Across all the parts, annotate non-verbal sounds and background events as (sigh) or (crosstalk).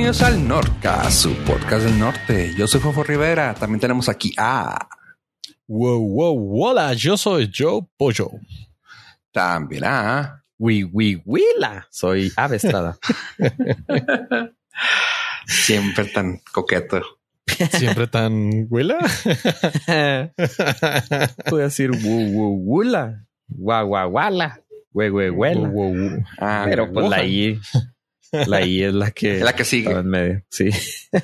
Bienvenidos al Norca, su podcast del norte. Yo soy Fofo Rivera. También tenemos aquí a. Wow, wow, hola, yo soy Joe Pollo. También a. Wi, wi, wila. Soy (laughs) Ave Estrada. Siempre tan coqueto. Siempre tan huela. Voy a decir wu, wu, wula. Gua, gua, guala. Hue, hue, huela. Wow, wow. Ah, Pero la I, la I es la que, la que sigue. en medio. Sí. (laughs)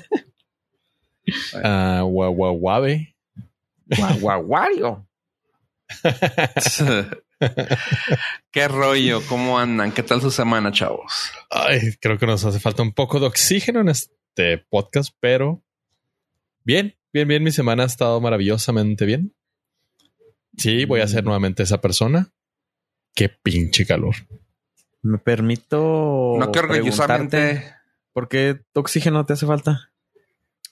Ah, guau, guau, guave. Gua, gua, guario. (laughs) ¿Qué rollo? ¿Cómo andan? ¿Qué tal su semana, chavos? Ay, creo que nos hace falta un poco de oxígeno en este podcast, pero bien, bien, bien. Mi semana ha estado maravillosamente bien. Sí, voy a ser nuevamente esa persona. Qué pinche calor. Me permito. no que orgullosamente. ¿Por qué oxígeno te hace falta?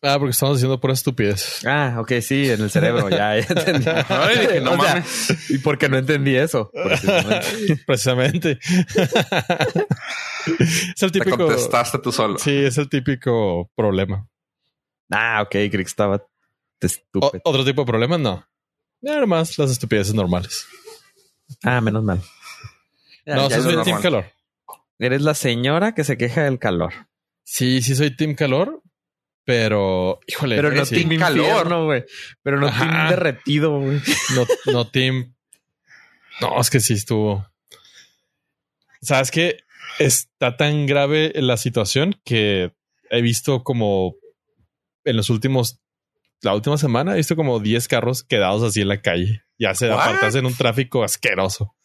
Ah, porque estamos haciendo pura estupidez. Ah, ok, sí, en el cerebro, ya, ya (laughs) entendí. Ay, dije, no O sea, mames. ¿Y por qué no entendí eso? Precisamente. (laughs) Precisamente. es el Te típico. contestaste tú solo. Sí, es el típico problema. ah, ok, creí que estaba estúpido. otro tipo de problemas, no. Nada más las estupideces normales. Ah, menos mal. Ya, no, ya soy. Team Calor. Eres la señora que se queja del calor. Sí, sí soy Team Calor, pero híjole, Pero no sí, team calor. infierno, güey. Pero no Ajá. team derretido, güey. no, no Team. No, es que sí estuvo. Sabes que está tan grave la situación que he visto como en los últimos, la última semana, he visto como 10 carros quedados así en la calle. Ya se apartas en un tráfico asqueroso.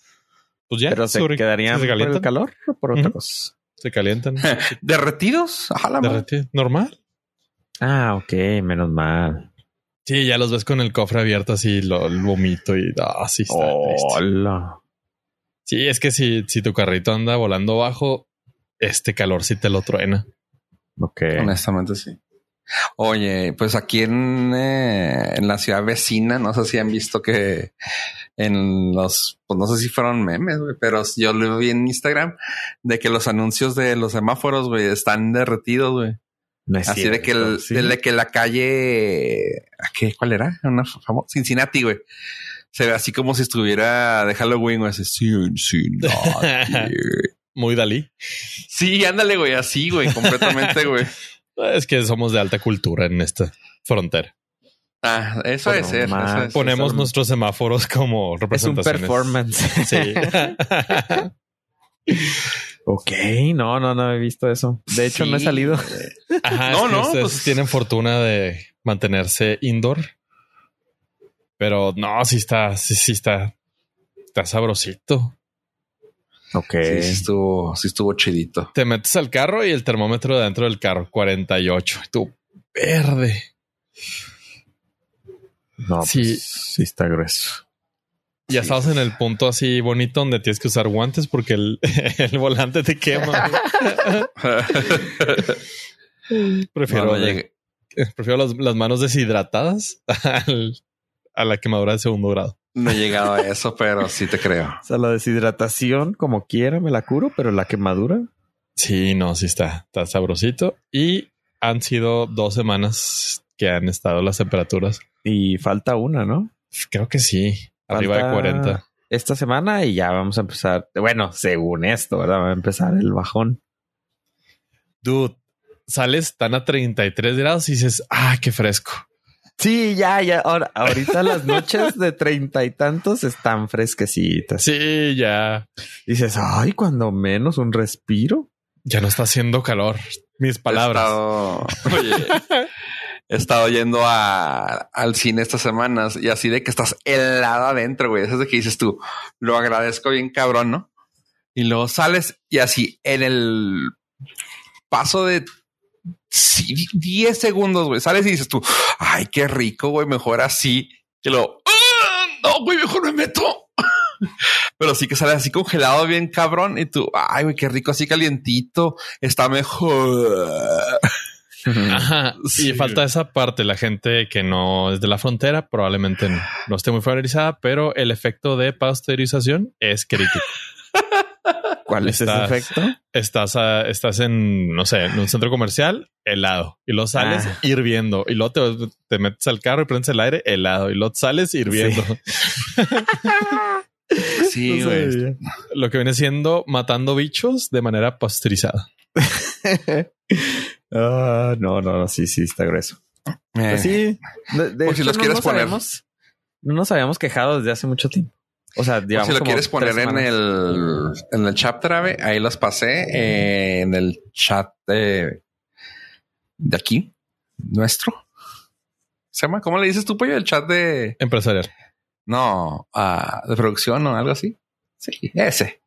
Pues ya Pero se sobre- quedarían se por el calor o por otra Ujú. cosa. Se calientan. (laughs) ¿Derretidos? Ajá. Derretido. Normal. Ah, ok, menos mal. Sí, ya los ves con el cofre abierto así, lo, el vomito y ah, sí está triste. Hola. Sí, es que si, si tu carrito anda volando bajo, este calor sí te lo truena. Ok. Honestamente, sí. Oye, pues aquí en, eh, en la ciudad vecina, no sé si han visto que en los, pues no sé si fueron memes, güey, pero yo lo vi en Instagram de que los anuncios de los semáforos, güey, están derretidos, güey. No es Así de que, cierto, el, sí. de que la calle, ¿a qué? ¿Cuál era? Una famosa Cincinnati, güey. Se ve así como si estuviera de Halloween, güey. Así, Cincinnati. (laughs) Muy Dalí. sí, ándale, güey, así, güey, completamente, güey. (laughs) Es que somos de alta cultura en esta frontera. Ah, eso es ser. nomás. eso es- Ponemos nuestros semáforos como Es un representaciones. performance. Sí. (laughs) ok, no, no, no he visto eso. De hecho, no he salido. Ajá, No, es que no, ustedes pues- tienen fortuna de mantenerse indoor. Pero no, sí está, sí, sí está, está sabrosito. Ok. Sí, sí estuvo, sí estuvo chidito. Te metes al carro y el termómetro dentro del carro, 48. Y tú, verde. No, Sí. sí. sí está grueso. Ya Sí. estamos en el punto así bonito donde tienes que usar guantes porque el, (laughs) el volante te quema. (laughs) Prefiero, No, no de- llegué. prefiero las, las manos deshidratadas al- a la quemadura de segundo grado. No he llegado a eso, pero sí te creo. O sea, la deshidratación, como quiera, me la curo, pero la quemadura. Sí, no, sí está, está sabrosito. Y han sido dos semanas que han estado las temperaturas. Y falta una, ¿no? Creo que sí, arriba de Falta 40. Esta semana y ya vamos a empezar. Bueno, según esto, ¿verdad? Va a empezar el bajón. Dude, sales tan a 33 grados y dices, ah, qué fresco. Sí, ya, ya. Ahora, ahorita las noches de treinta y tantos están fresquecitas. Sí, ya, Dices, ay, cuando menos un respiro. ya no está haciendo calor. Mis palabras. Oye, (laughs) he estado yendo al cine estas semanas y así de que estás helado adentro, güey. Eso es de que dices tú, lo agradezco bien cabrón, ¿no? Y luego sales y así en el paso de sí, 10 segundos, güey, sales y dices tú, ay, qué rico, güey, mejor así. Que lo, "Ah, no, güey, mejor me meto. (laughs) Pero sí que sale así congelado bien cabrón y tú, ay, güey, qué rico, así calientito, está mejor. (laughs) Ajá. Sí. Y falta esa parte, la gente que no es de la frontera probablemente no, no esté muy familiarizada, pero el efecto de pasteurización es crítico. (laughs) ¿Cuál es Estás- ese efecto? estás, a- estás en, no sé, en un centro comercial, helado. Y luego sales Ah. hirviendo. Y luego te, te metes al carro y prendes el aire, helado. Y luego sales hirviendo. Sí, (laughs) sabía. Lo que viene siendo matando bichos de manera pasteurizada. (laughs) Ah, no, no, no, sí, sí, está grueso. Eh, Pues sí, de, de Por si los no quieres nos poner. habíamos- no nos habíamos quejado desde hace mucho tiempo. O sea, digamos si lo como quieres poner en el, en el chapter, Ave, ahí los pasé eh, en el chat de, de aquí, nuestro. ¿Se llama? ¿Cómo le dices tú, pollo? El chat de... Empresarial. No, ah, de producción o algo así. Sí, ese.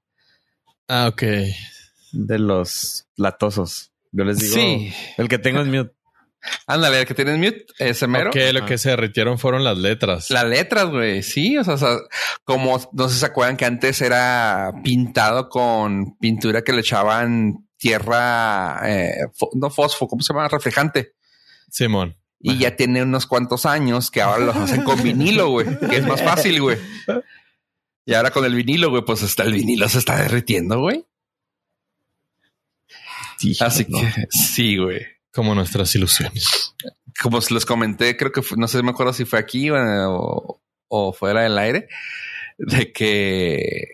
Ah, ok. de los latosos. Yo les digo, Sí. el que tengo es mute. Ándale, el que tienes mute, ese mero. Ok, lo que se derritieron fueron las letras. Las letras, güey. Sí, o sea, o sea, como no sé si se acuerdan que antes era pintado con pintura que le echaban tierra, eh, no fósforo, ¿cómo se llama? Reflejante. Simón. Y ya tiene unos cuantos años que ahora los hacen con vinilo, güey, que es más fácil, güey. Y ahora con el vinilo, güey, pues hasta el vinilo se está derritiendo, güey. Así no. que sí, güey. Como nuestras ilusiones. como se los comenté, creo que fue- no sé, me acuerdo si fue aquí o, o fuera del aire, de que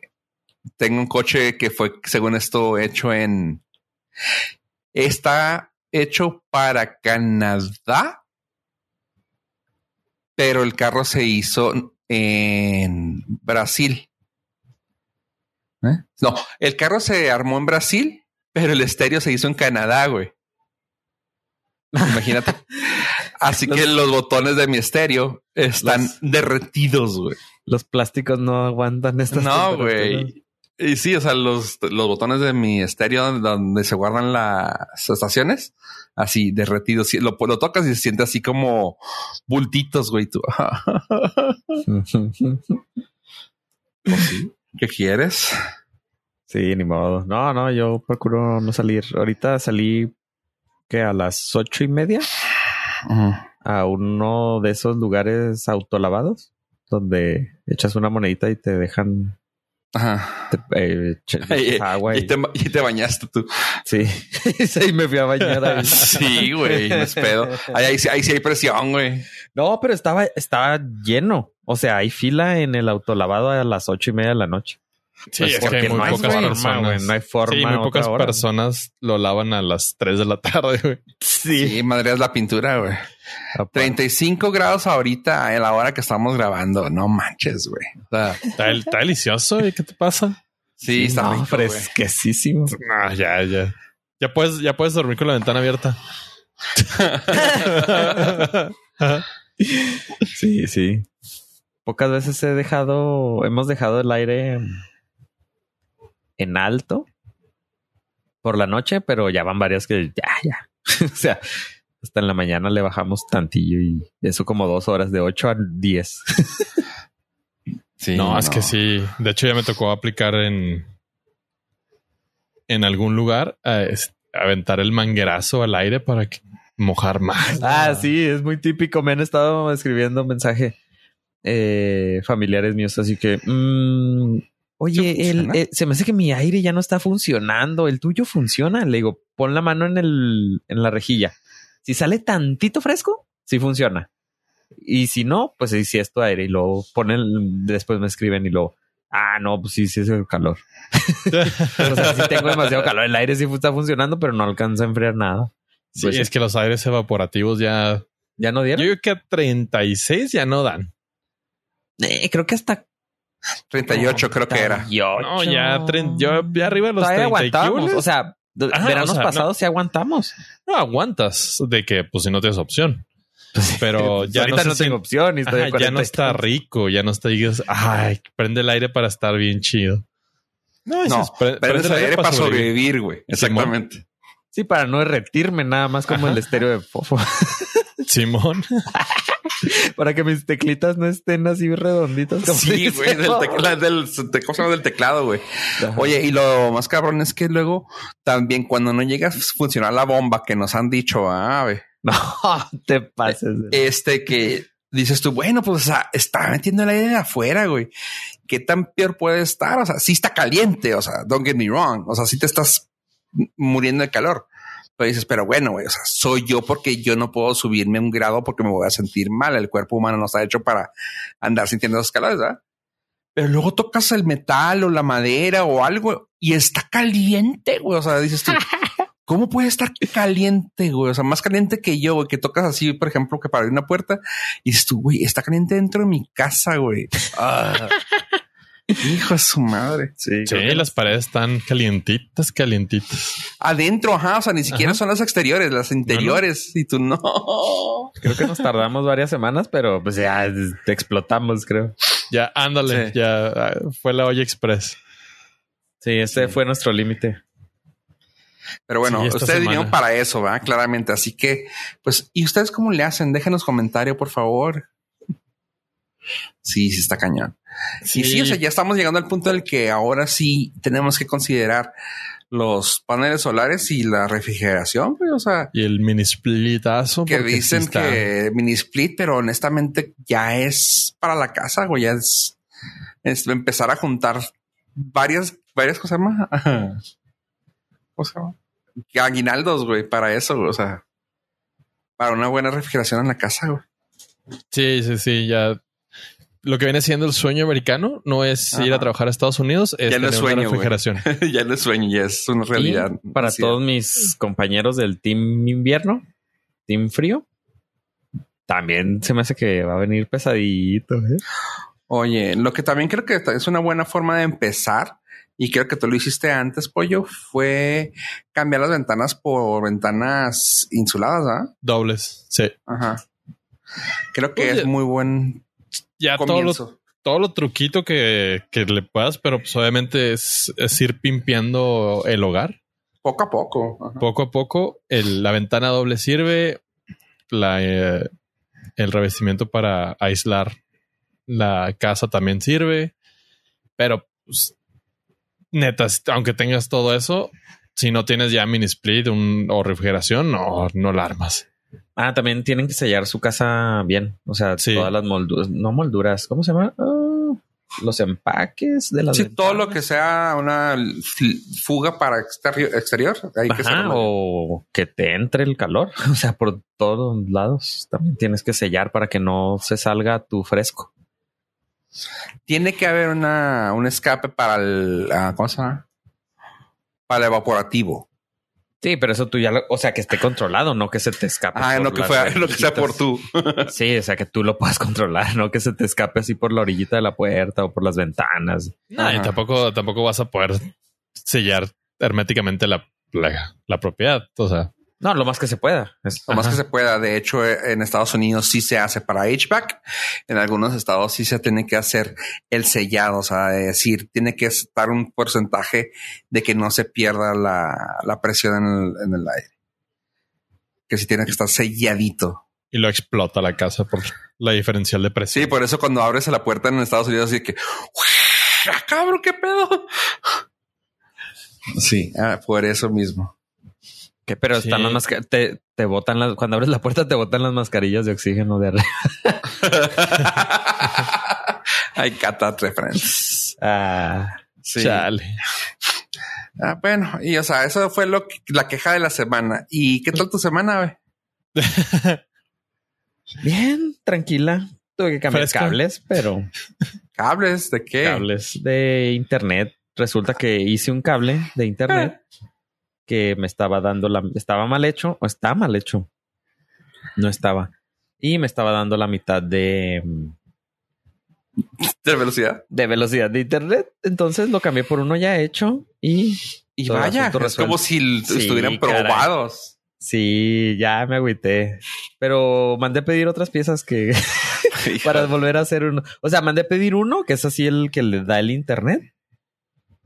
tengo un coche que fue, según esto, hecho en... Está hecho para Canadá, pero el carro se hizo en Brasil. ¿Eh? No, el carro se armó en Brasil, pero el estéreo se hizo en Canadá, güey. Imagínate. (laughs) Así que los botones de mi estéreo están Los- derretidos, güey. Los plásticos no aguantan estas No, güey. Y sí, o sea, los, los botones de mi estéreo donde se guardan las estaciones, así derretidos. Lo, lo tocas y se siente así como bultitos, güey. Tú, (laughs) (laughs) ¿qué quieres? Sí, ni modo. No, no, yo procuro no salir. Ahorita salí que a las ocho y media a uno de esos lugares autolavados donde echas una monedita y te dejan Ajá. te- eh, (laughs) agua. y Y, te, y te bañaste tú. Sí, (laughs) sí, me fui a bañar ahí. (laughs) Sí, güey, no es pedo. Ahí, ahí, sí- ahí sí hay presión, güey. No, pero estaba, estaba lleno. O sea, hay fila en el autolavado a las ocho y media de la noche. Sí, Pues es que porque muy no hay pocas forma, personas. güey, no hay forma Sí, muy pocas hora. personas lo lavan a las 3 de la tarde, güey. Sí, madre es la pintura, güey. Aparte. 35 grados ahorita en la hora que estamos grabando. No manches, güey. O sea, Está, está delicioso, ¿y qué te pasa? sí, está no, rico, güey. fresquísimo. No, ya, ya. Ya puedes, ya puedes dormir con la ventana abierta. (laughs) Sí, sí. Pocas veces he dejado, hemos dejado el aire en alto por la noche, pero ya van varias que ya, ya. (laughs) o sea, hasta en la mañana le bajamos tantillo y eso como dos horas de 8 a 10. (laughs) Sí, no, es que sí. De hecho, ya me tocó aplicar en en algún lugar a aventar el manguerazo al aire para que mojar más. Ah, sí, es muy típico. Me han estado escribiendo mensaje eh, familiares míos, así que, mm, ¿Sí oye, el, eh, se me hace que mi aire ya no está funcionando. El tuyo funciona. Le digo, pon la mano en el, en la rejilla. Si sale tantito fresco, sí funciona. Y si no, pues sí, sí es tu aire. Y luego ponen, después me escriben y luego, ah, no, pues sí, sí es el calor. (laughs) o sea, sí tengo demasiado calor. El aire sí está funcionando, pero no alcanza a enfriar nada. Sí, Pues sí. es que los aires evaporativos ya. ¿Ya no Yo dieron? creo que a 36 ya no dan. Eh, creo que hasta 38 creo que era. No, ya, yo ya arriba de los Todavía 30 y aguantamos. quíboles. O sea, Ajá, veranos o sea, pasados sí aguantamos. no aguantas de que, pues, si no tienes opción. Pero ya Ahorita no, no, tengo opción y estoy Ajá, ya no 40 y está rico, ya no está digas, ay, prende el aire para estar bien chido. No, No, Pero prende es aire para sobrevivir, güey. Exactamente. Sí, para no derretirme nada más como Ajá. el estéreo de fofo. (laughs) Simón. (laughs) para que mis teclitas no estén así redonditas. como Sí, güey, del, tecla- del, teclado, güey. Oye, y lo más cabrón es que luego también cuando no llega a funcionar la bomba que nos han dicho, ah, güey, (laughs) no te pases. este que dices tú, bueno, pues o sea, está metiendo el aire de afuera, güey. ¿Qué tan peor puede estar? O sea, sí está caliente, o sea, don't get me wrong. O sea, sí te estás muriendo de calor. Pero dices, pero bueno, güey, o sea, soy yo porque yo no puedo subirme un grado porque me voy a sentir mal. El cuerpo humano no está hecho para andar sintiendo esos calores, ¿verdad? Pero luego tocas el metal o la madera o algo y está caliente, güey. O sea, dices tú, (laughs) ¿cómo puede estar caliente, güey? O sea, más caliente que yo, güey, que tocas así, por ejemplo, que para abrir una puerta y dices tú, güey, está caliente dentro de mi casa, güey. Ah. (laughs) Hijo de su madre. Sí, las paredes están calientitas, calientitas. Adentro, ajá. O sea, ni siquiera son las exteriores, las interiores. Y tú no. Creo que nos tardamos varias semanas, pero pues ya te explotamos, creo. Ya, ándale, ya ah, fue la olla express. Sí, ese fue nuestro límite. Pero bueno, ustedes vinieron para eso, ¿verdad? Claramente. Así que, pues, ¿y ustedes cómo le hacen? Déjenos comentario, por favor. Sí, sí está cañón. Sí. Y sí, o sea, ya estamos llegando al punto en el que ahora sí tenemos que considerar los paneles solares y la refrigeración, o sea. Y el mini splitazo. Que dicen que mini split, pero honestamente ya es para la casa, güey, ya es, empezar a juntar varias, varias cosas (laughs) más. ¿Cómo se llama? Aguinaldos, güey, para eso, o sea, para una buena refrigeración en la casa, güey. Sí, sí, sí, ya lo que viene siendo el sueño americano no es ir a trabajar a Estados Unidos, es ya no es sueño, refrigeración. (laughs) ya no es sueño, ya es una realidad. para todos mis compañeros del team invierno, team frío, también se me hace que va a venir pesadito. ¿eh? Oye, lo que también creo que es una buena forma de empezar, y creo que tú lo hiciste antes, Pollo, fue cambiar las ventanas por ventanas insuladas, ¿ah? Dobles, sí. Ajá. Creo que es muy buen ya todo lo, todo lo truquito que, le puedas, pero pues obviamente es, ir pimpeando el hogar. Poco a poco. Poco a poco. la ventana doble sirve. La, eh, el revestimiento para aislar la casa también sirve. Pero, pues, neta, aunque tengas todo eso, si no tienes ya mini split o refrigeración, no, no la armas. Ah, también tienen que sellar su casa bien. O sea, todas las molduras, no molduras, ¿cómo se llama? Ah, los empaques de las. Sí, todo lo que sea una fuga para exterior. Hay que o que te entre el calor. (laughs) O sea, por todos lados también tienes que sellar para que no se salga tu fresco. Tiene que haber una, un escape para el. Ah, ¿Cómo se llama? Para el evaporativo. Sí, pero eso tú ya, lo, o sea, que esté controlado, no que se te escape. Ah, no que, fue, no que sea por tú. (laughs) sí, o sea, que tú lo puedas controlar, no que se te escape así por la orillita de la puerta o por las ventanas. No, y tampoco, tampoco vas a poder sellar herméticamente la, la, la propiedad. O sea, no, lo más que se pueda. lo más que se pueda. De hecho, eh, en Estados Unidos sí se hace para HVAC. En algunos estados sí se tiene que hacer el sellado. O sea, es decir, tiene que estar un porcentaje de que no se pierda la, presión en el, aire. Que sí tiene que estar selladito. Y lo explota la casa por la diferencial de presión. Sí, por eso cuando abres la puerta en Estados Unidos, así que, cabrón, qué pedo. Sí, ah, por eso mismo pero están las mascarillas, te, te botan las, cuando abres la puerta te botan las mascarillas de oxígeno de arriba. (laughs) Hay catat reference. Ah, sí. Chale. Ah, bueno, y o sea, eso fue lo la queja de la semana. ¿Y qué tal tu semana? (laughs) Bien, tranquila. Tuve que cambiar cables, pero. ¿Cables de qué? Cables de internet. Resulta que hice un cable de internet. Ah que me estaba dando la... Estaba mal hecho o está mal hecho. No estaba. Y me estaba dando la mitad de... ¿De velocidad? De velocidad de internet. Entonces lo cambié por uno ya hecho y... Y vaya, es como si estuvieran probados. Sí, ya me agüité. Pero mandé a pedir otras piezas que... (laughs) (laughs) para volver a hacer uno. O sea, mandé a pedir uno, que es así el que le da el internet.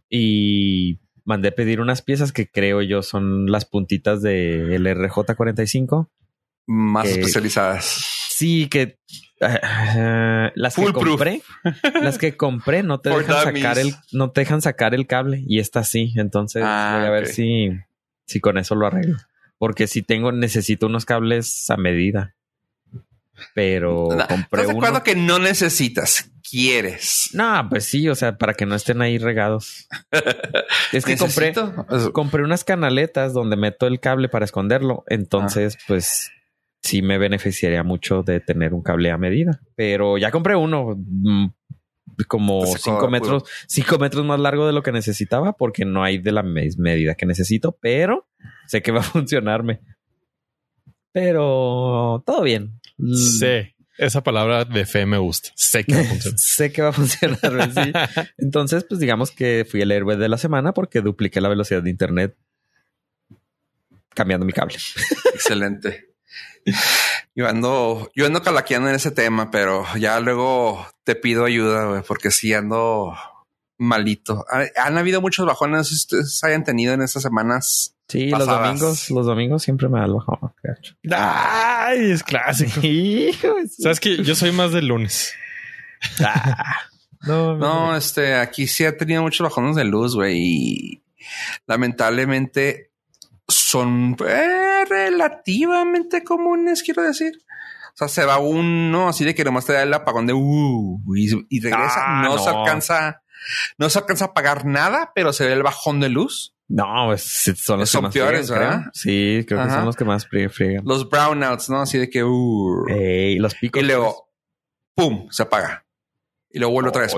Y mandé pedir unas piezas que creo yo son las puntitas del RJ45. Más especializadas. Sí, que uh, las que compré, las que compré no te dejan sacar el, no te dejan sacar el cable y esta sí. Entonces ah, voy a ver si, si con eso lo arreglo. Porque si tengo, necesito unos cables a medida. Pero (laughs) compré ¿Estás de uno. acuerdo que no necesitas? Quieres. No, pues sí, o sea, para que no estén ahí regados. (laughs) es que compré, compré unas canaletas donde meto el cable para esconderlo. Entonces, Ah. pues sí me beneficiaría mucho de tener un cable a medida. Pero ya compré uno mm, como Te sacó cinco de apuro. metros, cinco metros más largo de lo que necesitaba, porque no hay de la medida que necesito, pero sé que va a (laughs) funcionarme. Pero todo bien. Mm, Sé. Esa palabra de fe me gusta. Sé que va a funcionar. (laughs) sé que va a funcionar. sí. (laughs) Entonces, pues digamos que fui el héroe de la semana porque dupliqué la velocidad de internet cambiando mi cable. (laughs) Excelente. Yo ando, yo ando calaqueando en ese tema, pero ya luego te pido ayuda, porque sí ando malito. Ha- Han habido muchos bajones, no sé si ustedes hayan tenido en estas semanas. Sí, los domingos, los domingos siempre me da el bajón. Ay, es clásico. (laughs) Sabes que yo soy más de lunes. Ah. (laughs) No, No, este, aquí sí ha tenido muchos bajones de luz, güey, y lamentablemente son eh, relativamente comunes, quiero decir. O sea, se va uno así de que nomás te da el apagón de uh, y, y regresa. Ah, no, se no. alcanza, no se alcanza a pagar nada, pero se ve el bajón de luz. No, pues, son los Son que más peores, friegan, ¿verdad? creo. Sí, creo que son los que más frie- friegan. Los brownouts, ¿no? Así de que uh, Ey, los picos. y luego pum, se apaga. Y luego vuelve otra vez.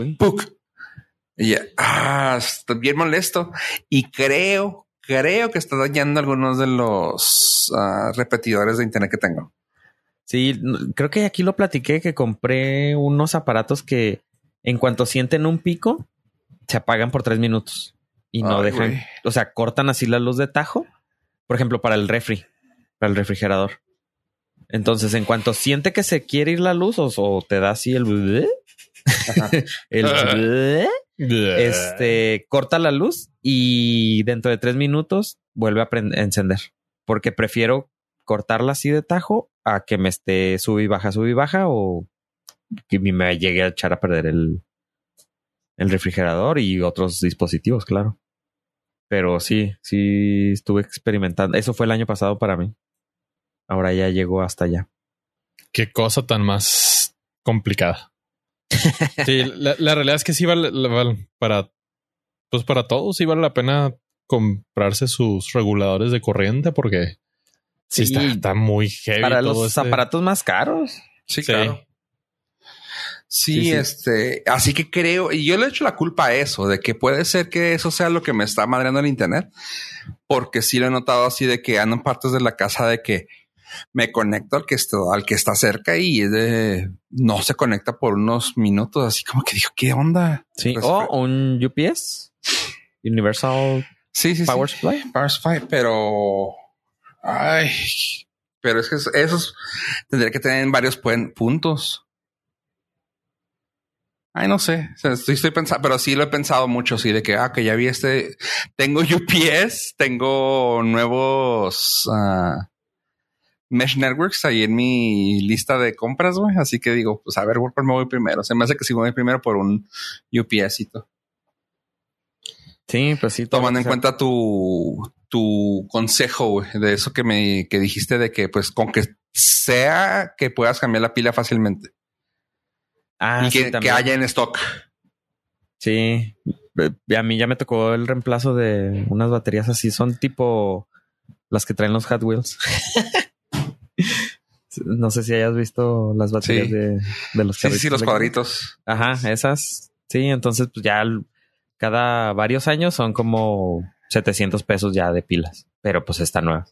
Y ya, ah, está bien molesto. Y creo, creo que está dañando algunos de los ah, repetidores de internet que tengo. Sí, creo que aquí lo platiqué que compré unos aparatos que en cuanto sienten un pico, se apagan por tres minutos y no Ay, dejan, o sea, cortan así la luz de tajo. Por ejemplo, para el refri, para el refrigerador. Entonces, en cuanto siente que se quiere ir la luz o, o te da así el (laughs) el (laughs) este corta la luz y dentro de tres minutos vuelve a encender. Porque prefiero cortarla así de tajo a que me esté sube y baja, sube y baja o que me llegue a echar a perder el, el refrigerador y otros dispositivos, claro. Pero sí, sí estuve experimentando. Eso fue el año pasado para mí. Ahora ya llegó hasta allá. Qué cosa tan más complicada. (laughs) Sí, la, la realidad es que sí vale, para, pues para todos sí vale la pena comprarse sus reguladores de corriente porque sí, Sí. está, está muy heavy. Para todo los este- aparatos más caros. Sí, Sí. claro. Sí, este, así que creo, y yo le echo la culpa a eso, de que puede ser que eso sea lo que me está madreando el internet, porque sí lo he notado así de que ando en partes de la casa de que me conecto al que está, al que está cerca y es de, no se conecta por unos minutos, así como que dijo, ¿qué onda? Sí. Pues, o un UPS. Universal Sí, sí, Power sí. Supply. Power Supply, pero, ay, pero es que esos tendría que tener varios puntos. Ay, no sé. O sea, estoy, estoy pensando, pero sí lo he pensado mucho, sí, de que, ah, que ya vi este. Tengo (laughs) UPS, tengo nuevos ah, Mesh Networks ahí en mi lista de compras, güey. Así que digo, pues a ver, ¿por me voy primero? Se me hace que si voy primero por un UPSito. Sí, pues sí. Tomando en cuenta tu, tu consejo, güey, de eso que me que dijiste de que, pues, con que sea que puedas cambiar la pila fácilmente Ah, y sí, que, haya en stock. Sí. A mí ya me tocó el reemplazo de unas baterías así. Son tipo las que traen los Hot Wheels. (laughs) no sé si hayas visto las baterías Sí. de, de los Sí, sí, sí, los cuadritos. Ajá, esas. Sí, entonces pues ya cada varios años son como 700 pesos ya de pilas. Pero pues está nueva.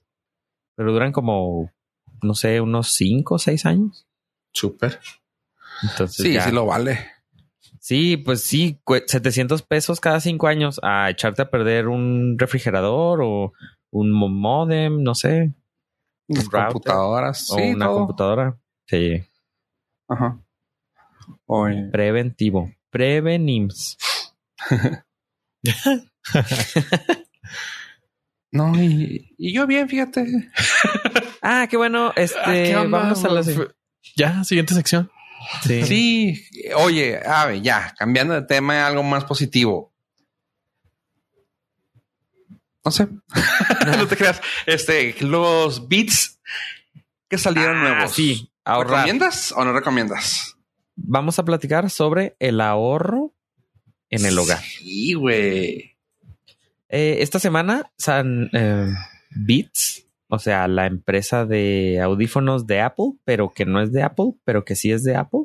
Pero duran como, no sé, unos 5 o 6 años. Súper. Entonces Sí, ya- sí lo vale. Sí, pues sí, cue- 700 pesos cada cinco años a echarte a perder un refrigerador o un mo- modem, no sé, Las computadoras. o sí, una todo. computadora. Sí, Ajá. Oye. preventivo. Prevenims. (laughs) No, y, y yo bien, fíjate. (laughs) Ah, qué bueno. Ah, Este, vamos a la Ya, siguiente sección. Sí. Sí, oye, ya, cambiando de tema, algo más positivo. No sé. (laughs) no te creas. Este, los beats que salieron Ah, nuevos. sí. ahorrar. ¿Recomiendas o no recomiendas? Vamos a platicar sobre el ahorro en el hogar. Sí, güey. Eh, esta semana, San eh, Beats, o sea, la empresa de audífonos de Apple, pero que no es de Apple, pero que sí es de Apple,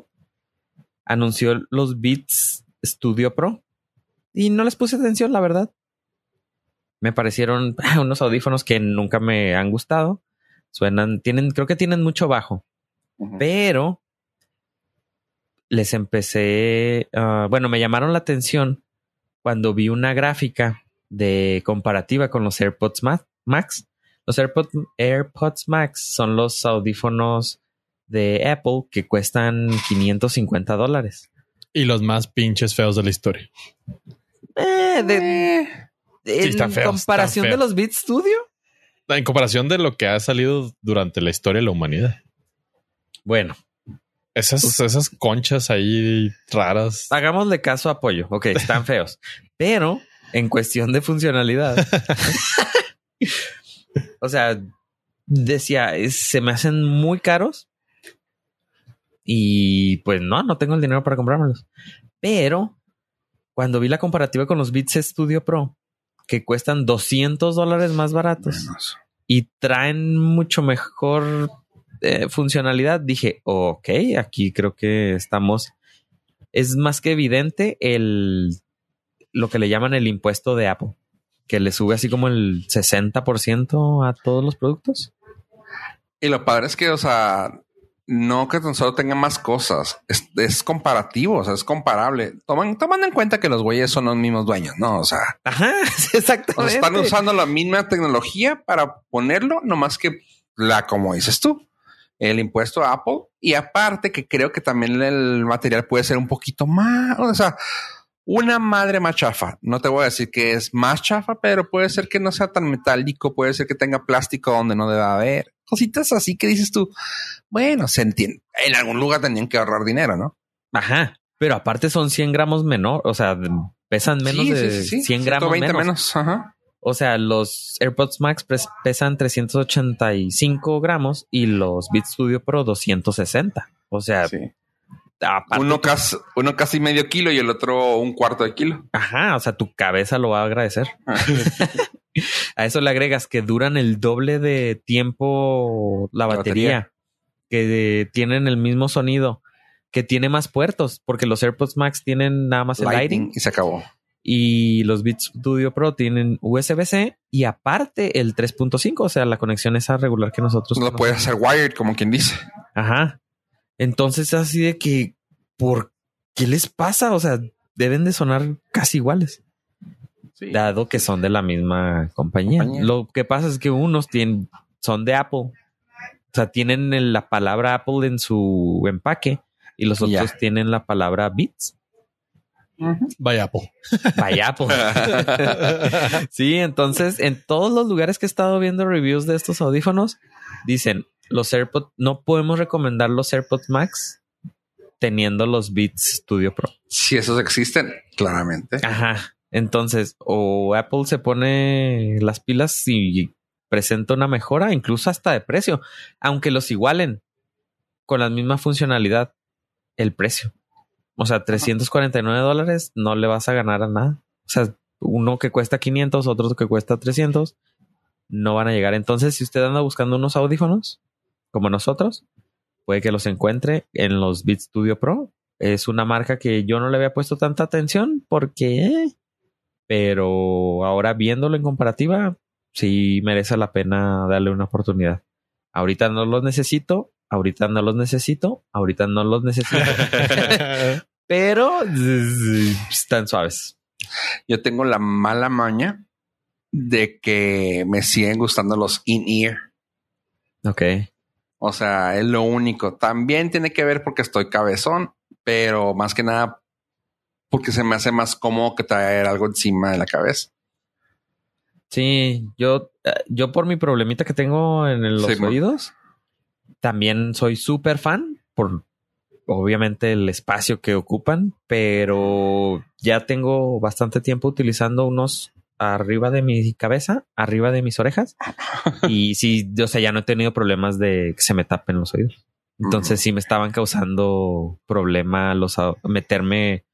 anunció los Beats Studio Pro. Y no les puse atención, la verdad. Me parecieron (laughs) unos audífonos que nunca me han gustado. Suenan, tienen, creo que tienen mucho bajo, pero les empecé, ah, bueno, me llamaron la atención cuando vi una gráfica de comparativa con los AirPods Ma- Max. Los AirPods, AirPods Max son los audífonos de Apple que cuestan 550 dólares. Y los más pinches feos de la historia. Eh, de- en está feo, comparación está de los Beats Studio. En comparación de lo que ha salido durante la historia de la humanidad. Bueno, Esas, esas conchas ahí raras. hagámosle caso a apoyo. Ok, están (laughs) feos. Pero en cuestión de funcionalidad. (laughs) o sea, decía, es- se me hacen muy caros. Y pues no, no tengo el dinero para comprármelos. Pero cuando vi la comparativa con los Beats Studio Pro, que cuestan 200 dólares más baratos Menos. y traen mucho mejor eh, funcionalidad, dije, ok, aquí creo que estamos. Es más que evidente el lo que le llaman el impuesto de Apple, que le sube así como el 60% a todos los productos. Y lo padre es que, o sea, no que tan solo tenga más cosas, es, es comparativo, o sea, es comparable. Toman, tomando en cuenta que los güeyes son los mismos dueños, ¿no? O sea, Ajá, (laughs) exactamente. están usando la misma tecnología para ponerlo, nomás que la, como dices tú, el impuesto a Apple. Y aparte que creo que también el material puede ser un poquito más, o sea, una madre más chafa. No te voy a decir que es más chafa, pero puede ser que no sea tan metálico, puede ser que tenga plástico donde no debe haber. Cositas así que dices tú, bueno, se entiende. En algún lugar tenían que ahorrar dinero, ¿no? Ajá, pero aparte son 100 gramos menor, o sea, pesan menos Sí, de sí, sí, sí. 100 gramos 120 menos. menos. Ajá. O sea, los AirPods Max pesan 385 gramos y los Beats Studio Pro 260. O sea, Sí. Aparte Uno casi, uno casi medio kilo y el otro un cuarto de kilo. Ajá, o sea, tu cabeza lo va a agradecer. (laughs) a eso le agregas que duran el doble de tiempo la La batería, que tienen el mismo sonido, que tiene más puertos, porque los AirPods Max tienen nada más el Lighting y se acabó. y los Beats Studio Pro tienen USB-C y aparte el 3.5, o sea, la conexión esa regular que nosotros No lo puedes hacer wired, como quien dice. Ajá. Entonces así de que, ¿por qué les pasa? O sea, deben de sonar casi iguales, dado que son de la misma compañía. Compañía. Lo que pasa es que unos tienen, son de Apple. O sea, tienen la palabra Apple en su empaque y los otros tienen la palabra Beats. Vaya Apple. Vaya Apple. (laughs) sí, entonces en todos los lugares que he estado viendo reviews de estos audífonos, dicen los AirPods, no podemos recomendar los AirPods Max teniendo los Beats Studio Pro. si esos existen, claramente. Ajá. Entonces, o Apple se pone las pilas y presenta una mejora, incluso hasta de precio, aunque los igualen con la misma funcionalidad, el precio. O sea, 349 dólares no le vas a ganar a nada. O sea, uno que cuesta 500, otro que cuesta 300, no van a llegar. Entonces, si usted anda buscando unos audífonos, como nosotros, puede que los encuentre en los Beats Studio Pro. Es una marca que yo no le había puesto tanta atención porque, pero ahora viéndolo en comparativa, sí merece la pena darle una oportunidad. Ahorita no los necesito, ahorita no los necesito, ahorita no los necesito, (laughs) pero están suaves. Yo tengo la mala maña de que me siguen gustando los in-ear. Ok. O sea, es lo único. También tiene que ver porque estoy cabezón, pero más que nada porque se me hace más cómodo que traer algo encima de la cabeza. Sí, yo, eh, yo por mi problemita que tengo en los Sí, oídos, también soy súper fan por obviamente el espacio que ocupan, pero ya tengo bastante tiempo utilizando unos arriba de mi cabeza, arriba de mis orejas, (laughs) y sí, o sea, ya no he tenido problemas de que se me tapen los oídos. Entonces sí me estaban causando problema los meterme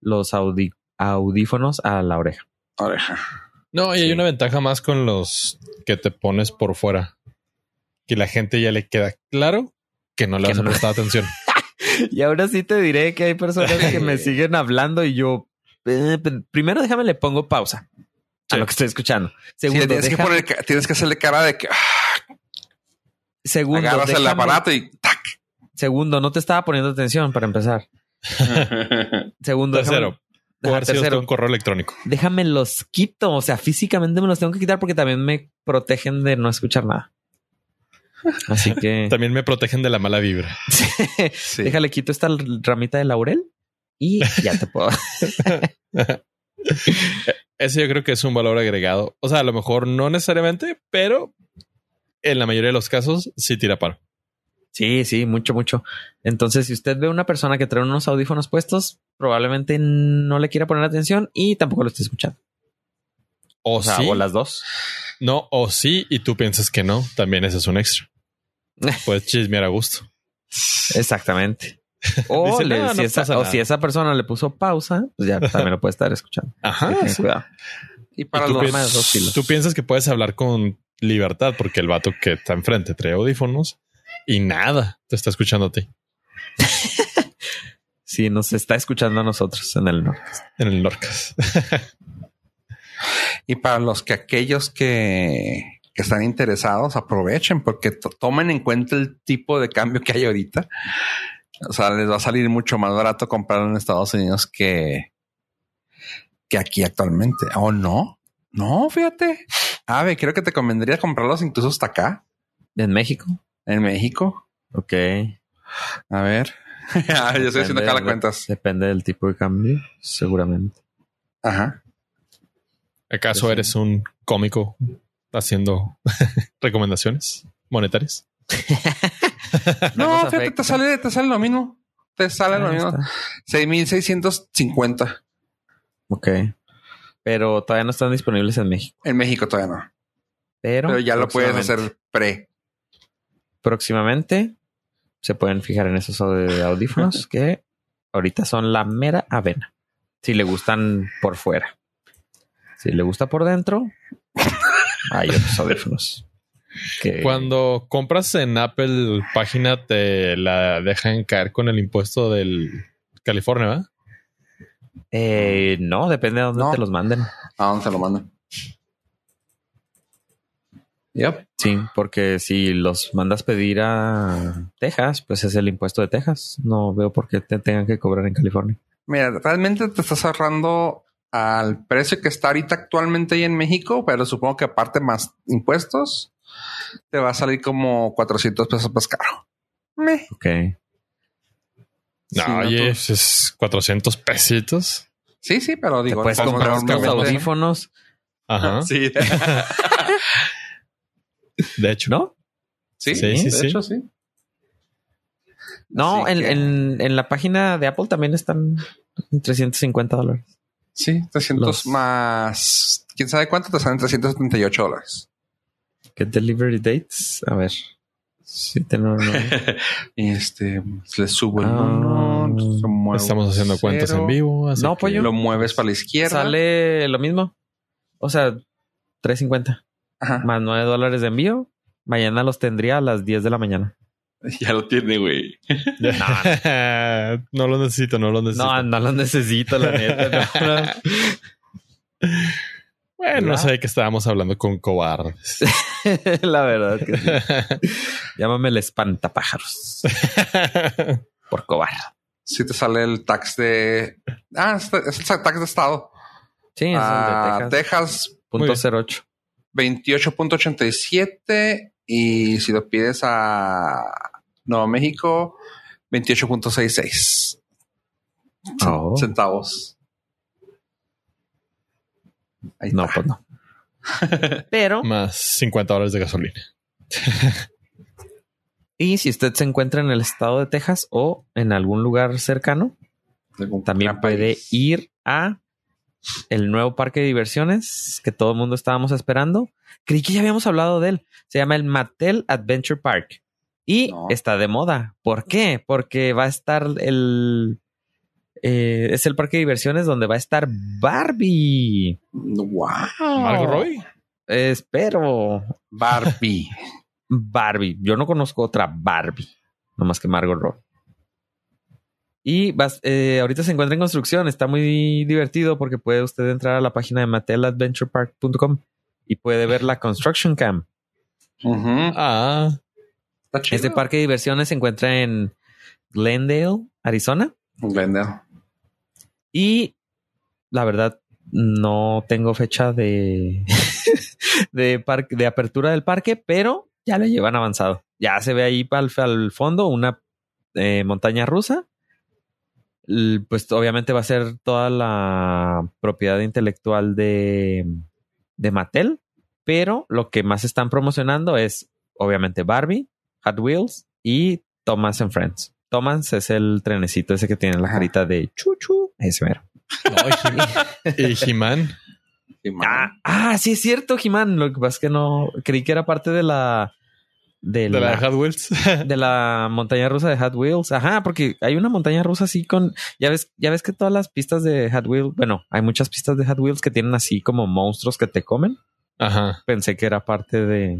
los audi- audífonos a la oreja. Oreja. No, y hay una ventaja más con los que te pones por fuera. Que la gente ya le queda claro que no le Que vas a no. prestar (laughs) atención. Y ahora sí te diré que hay personas que me (laughs) siguen hablando y yo eh, primero déjame le pongo pausa a lo que estoy escuchando. Sí, Segundo, tienes, que poner, tienes que hacerle cara de que ah, segundo, agarras el aparato y ¡tac! segundo, no te estaba poniendo atención para empezar. (laughs) Segundo, Tercero, déjame- tercero, un correo electrónico. déjame los quito. O sea, físicamente me los tengo que quitar porque también me protegen de no escuchar nada. Así que (laughs) También me protegen de la mala vibra. (laughs) Sí. déjale quito esta ramita de laurel y ya te puedo. Ese yo creo que es un valor agregado. O sea, a lo mejor no necesariamente, pero en la mayoría de los casos sí tira paro. Sí, sí, mucho, mucho. Entonces, si usted ve una persona que trae unos audífonos puestos, probablemente no le quiera poner atención y tampoco lo esté escuchando. O, O sea, sí, o las dos. no, o sí, y tú piensas que no. También ese es un extra. (laughs) Puedes chismear a gusto. Exactamente. O, (laughs) Dice, le- "No, si no esa, pasa o nada". si esa persona le puso pausa, pues ya también lo puede estar escuchando. (laughs) Ajá. sí. cuidado. Y para Y los arma de dos filos. tú piensas que puedes hablar con libertad porque el vato que está enfrente trae audífonos y nada te está escuchando a ti (laughs) Si nos está escuchando a nosotros en el norte. en el Norcas. Y para los que aquellos que, que están interesados aprovechen porque to- tomen en cuenta el tipo de cambio que hay ahorita. O sea, les va a salir mucho más barato comprarlo en Estados Unidos que, que aquí actualmente. ¿O no? No, fíjate. Ave, creo que te convendría comprarlos incluso hasta acá, En México. en México. Ok. A ver. (laughs) Ah, Yo estoy haciendo acá las cuentas. Depende del tipo de cambio, seguramente. Ajá. ¿Acaso eres un cómico haciendo (laughs) recomendaciones monetarias? (laughs) No fíjate, afecta. te sale, te sale lo mismo. Te sale lo Ahí mismo. está. 6650. Ok. Pero todavía no están disponibles en México. En México todavía no. Pero, Pero ya lo puedes próximamente- hacer pre. Próximamente se pueden fijar en esos aud- audífonos (laughs) que ahorita son la mera avena. Si le gustan por fuera. Si le gusta por dentro, (laughs) hay otros audífonos. Cuando compras en Apple página te la dejan caer con el impuesto del California, ¿verdad? eh, no, depende de dónde No. te los manden. ¿A dónde te lo mandan? Yep. Sí, porque si los mandas pedir a Texas, pues es el impuesto de Texas. No veo por qué te tengan que cobrar en California. Mira, realmente te estás ahorrando al precio que está ahorita actualmente ahí en México, pero supongo que aparte más impuestos, te va a salir como 400 pesos más caro. Meh. Ok. No, Sí, no, oye, tú- es 400 pesitos. Sí, sí, pero Te digo, puedes como comprar unos audífonos, Ajá. (laughs) Sí. De hecho, ¿no? sí, Sí, sí, de sí. hecho, sí. No, en, que- en, en la página de Apple también están en 350 dólares. Sí, 300 Los- más. ¿Quién sabe cuánto te salen? 378 dólares. ¿Qué delivery dates? A ver. Sí, (laughs) este, le subo el Ah. uno, estamos haciendo cuentas cero, en vivo. así No, que- pollo. Lo mueves para la izquierda. Sale lo mismo. O sea, 350 Ajá. más 9 dólares de envío. Mañana los tendría a las 10 de la mañana. (laughs) Ya lo tiene, güey. (laughs) no lo necesito, no lo necesito. No, no los necesito, la neta. no, no. Bueno, no sé de qué estábamos hablando con cobardes. (laughs) la verdad que sí. (laughs) Llámame el espantapájaros (laughs) por cobarde. Si te sale el tax de. Ah, es el tax de estado. Sí, es Ah, el de Texas. Texas, bien. 08. 28.87. Y si lo pides a Nuevo México, 28.66 Oh. centavos. Ahí No, está. pues no. (laughs) Pero, Más 50 dólares de gasolina. y si usted se encuentra en el estado de Texas o en algún lugar cercano, Algún también puede país. ir a el nuevo parque de diversiones que todo el mundo estábamos esperando. Creí que ya habíamos hablado de él. Se llama el Mattel Adventure Park. Y No. está de moda. ¿Por qué? Porque va a estar el... eh, es el parque de diversiones donde va a estar Barbie. Wow. Margot Robbie. Espero. Barbie. (laughs) Barbie. Yo no conozco otra Barbie. No más que Margot Robbie. Y vas- eh, ahorita se encuentra en construcción. Está muy divertido porque puede usted entrar a la página de matteladventurepark.com y puede ver la construction cam. Ujú. Ah, Está chido. Este parque de diversiones se encuentra en Glendale, Arizona. Vender. Y la verdad, no tengo fecha de, (laughs) de, parque, de apertura del parque, pero ya lo llevan avanzado. Ya se ve ahí al, fondo una eh, montaña rusa. Pues obviamente va a ser toda la propiedad intelectual de, de Mattel, pero lo que más están promocionando es obviamente Barbie, Hot Wheels y Thomas and Friends. Thomas es el trenecito ese que tiene la carita de chuchu. Ese mero. no, y man. (laughs) Ah, ah, sí es cierto, Jimán. Lo que pasa es que no creí que era parte de la de, De la, la Hot Wheels. (laughs) de la montaña rusa de Hot Wheels. Ajá, porque hay una montaña rusa así con ya ves, ya ves que todas las pistas de Hot Wheels, bueno, hay muchas pistas de Hot Wheels que tienen así como monstruos que te comen. Ajá. Pensé que era parte de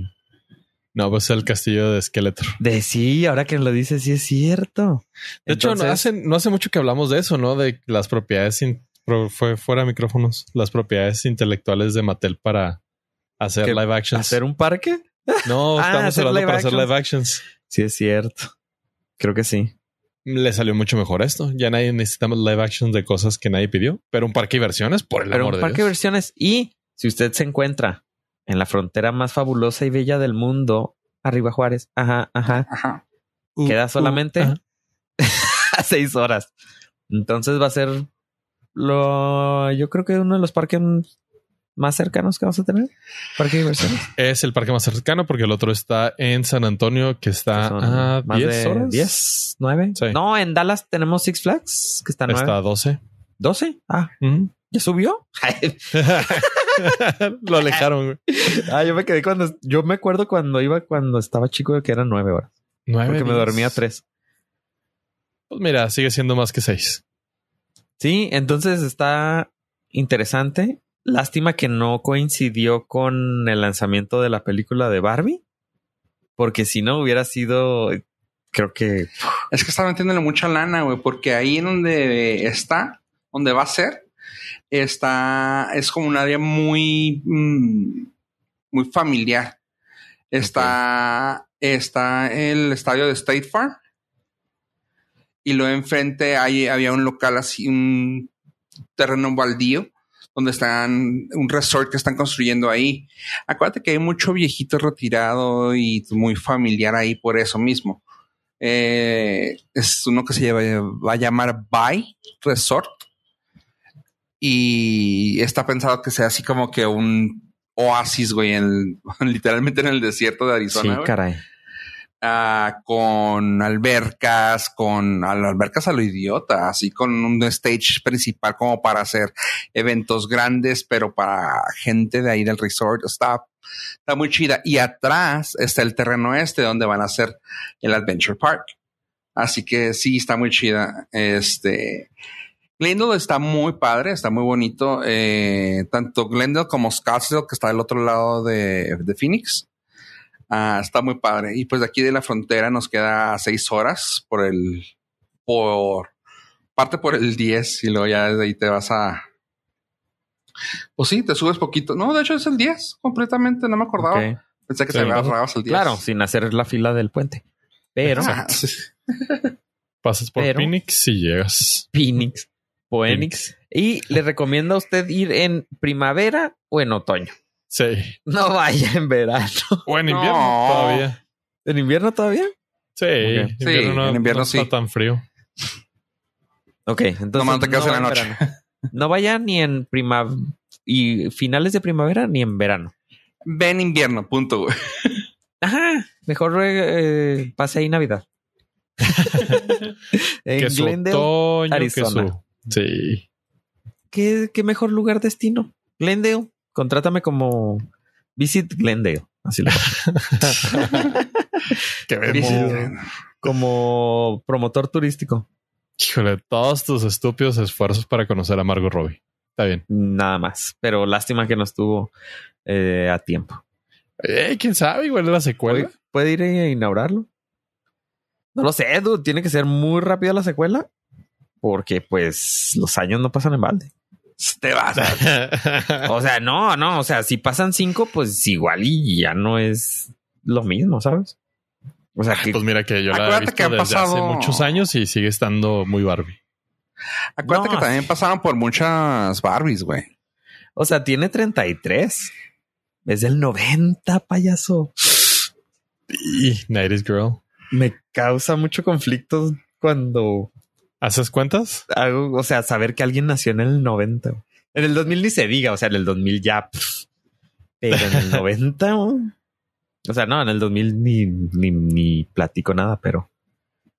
No, pues el castillo de Skeletor. de sí, ahora que lo dices, sí es cierto. De hecho, no hace, no hace mucho que hablamos de eso, ¿no? De las propiedades, fue fuera de micrófonos, las propiedades intelectuales de Mattel para hacer live actions. ¿Hacer un parque? No, (laughs) Ah, estamos hacer hablando para hacer live actions. Sí es cierto. Creo que sí. Le salió mucho mejor esto. Ya nadie necesitamos live actions de cosas que nadie pidió, pero un parque de diversiones, por el Pero amor un de parque de Dios. versiones. Y si usted se encuentra en la frontera más fabulosa y bella del mundo, arriba Juárez, ajá, ajá, Ajá. Uh, queda uh, solamente ajá. (laughs) seis horas. Entonces va a ser lo, yo creo que uno de los parques más cercanos que vamos a tener. Parque de diversiones. Es el parque más cercano porque el otro está en San Antonio, que está a más 10 de horas. 10, 9. Sí. No, en Dallas tenemos Six Flags, que está 9. Está a 12. 12. Ah. ¿ya subió? (laughs) (laughs) (laughs) Lo alejaron. güey. ah, yo me quedé cuando, yo me acuerdo cuando iba, cuando estaba chico que eran 9 horas. Nueve, Porque me dormía 3. Pues mira, sigue siendo más que seis. Sí, entonces está interesante. Lástima que no coincidió con el lanzamiento de la película de Barbie, porque si no hubiera sido, creo que Es que está metiéndole mucha lana, güey, porque ahí en donde está, donde va a ser, está, es como un área muy, mm, muy familiar. Está, está el estadio de State Farm. Y luego enfrente ahí había un local así, un terreno baldío, donde están, un resort que están construyendo ahí. Acuérdate que hay mucho viejito retirado y muy familiar ahí por eso mismo. Eh, es uno que se va a llamar Bay Resort. Y está pensado que sea así como que un oasis, güey, en el- (laughs) literalmente en el desierto de sí, Arizona. güey. caray. Ah, con albercas, con albercas a lo idiota, así con un stage principal como para hacer eventos grandes, pero para gente de ahí del resort. Está, está muy chida. Y atrás está el terreno este donde van a hacer el Adventure Park. Así que sí, está muy chida. Este Glendale está muy padre, está muy bonito. Eh, tanto Glendale como Scottsdale, que está del otro lado de, de Phoenix. Ah, está muy padre. Y pues de aquí de la frontera nos queda seis horas por el, por parte por el 10 y luego ya desde ahí te vas a, pues sí, te subes poquito. No, de hecho es el 10 completamente, no me acordaba. Pensé que Sí, te agarrabas el 10. Claro, sin hacer la fila del puente. Pero (laughs) Ah, sí. Pasas por Pero- Phoenix y llegas. Phoenix, Phoenix. Y le recomiendo a usted ir en primavera o en otoño. Sí. No vaya en verano. (laughs) O en invierno No. todavía. ¿En invierno todavía? Sí, Ok. Sí, invierno no, en invierno no sí. está tan frío. Ok, entonces Nomás te quedas en la noche. verano. No vaya ni en primavera y finales de primavera ni en verano. Ven invierno, punto, güey. Ajá, mejor eh, pase ahí Navidad. (laughs) en que su Glendale, otoño, Arizona. que su... Sí. ¿qué, qué mejor lugar destino? Glendale, contrátame como Visit Glendale. Así lo (laughs) Que Dice- Como promotor turístico. Híjole, todos tus estúpidos esfuerzos para conocer a Margot Robbie. Está bien. Nada más. Pero lástima que no estuvo eh, a tiempo. Eh, quién sabe, igual de la secuela. ¿Puede, puede ir a inaugurarlo? No lo sé, dude. Tiene que ser muy rápida la secuela. Porque, pues, los años no pasan en balde. Te vas. (laughs) O sea, no, no. O sea, si pasan cinco, pues igual y ya no es lo mismo, ¿sabes? O sea, que pues mira que yo la he visto que desde hace pasado- muchos años y sigue estando muy Barbie. Acuérdate No. que también pasaron por muchas Barbies, güey. O sea, tiene 33. Es del 90, payaso. Y Nighties Girl. Me causa mucho conflicto cuando ¿Haces cuentas? o sea, saber que alguien nació en el 90. En el 2000 ni se diga, o sea, en el 2000 ya. pff. Pero en el (laughs) 90, ¿no? o sea, no, en el 2000 ni, ni, ni platico nada, pero.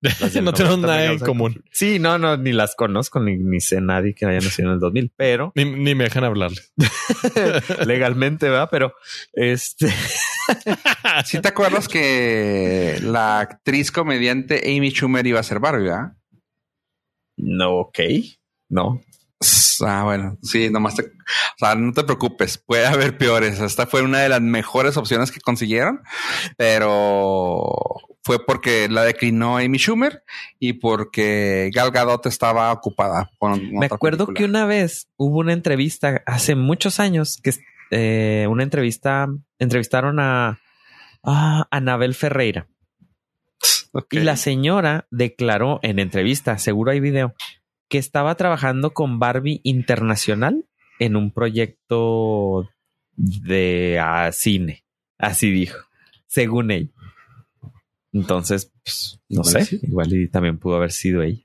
(laughs) no tenemos 90 me nada en común. Sí, no, no, ni las conozco, ni, ni sé nadie que haya nacido en el 2000, pero Ni, ni me dejan hablarle. (laughs) legalmente, va, pero este. ¿Sí te acuerdas que la actriz comediante Amy Schumer iba a ser Barbie, ¿verdad? No, ok. No. Ah, bueno, sí, nomás te... O sea, no te preocupes, puede haber peores. Esta fue una de las mejores opciones que consiguieron, pero fue porque la declinó Amy Schumer y porque Gal Gadot estaba ocupada con Me acuerdo película. que una vez hubo una entrevista hace muchos años que eh, una entrevista entrevistaron a, a Anabel Ferreira Y la señora declaró en entrevista, seguro hay video, que estaba trabajando con Barbie Internacional en un proyecto de ah, cine. Así dijo, según ella. Entonces, pues, no sé, sí. igual y también pudo haber sido ella.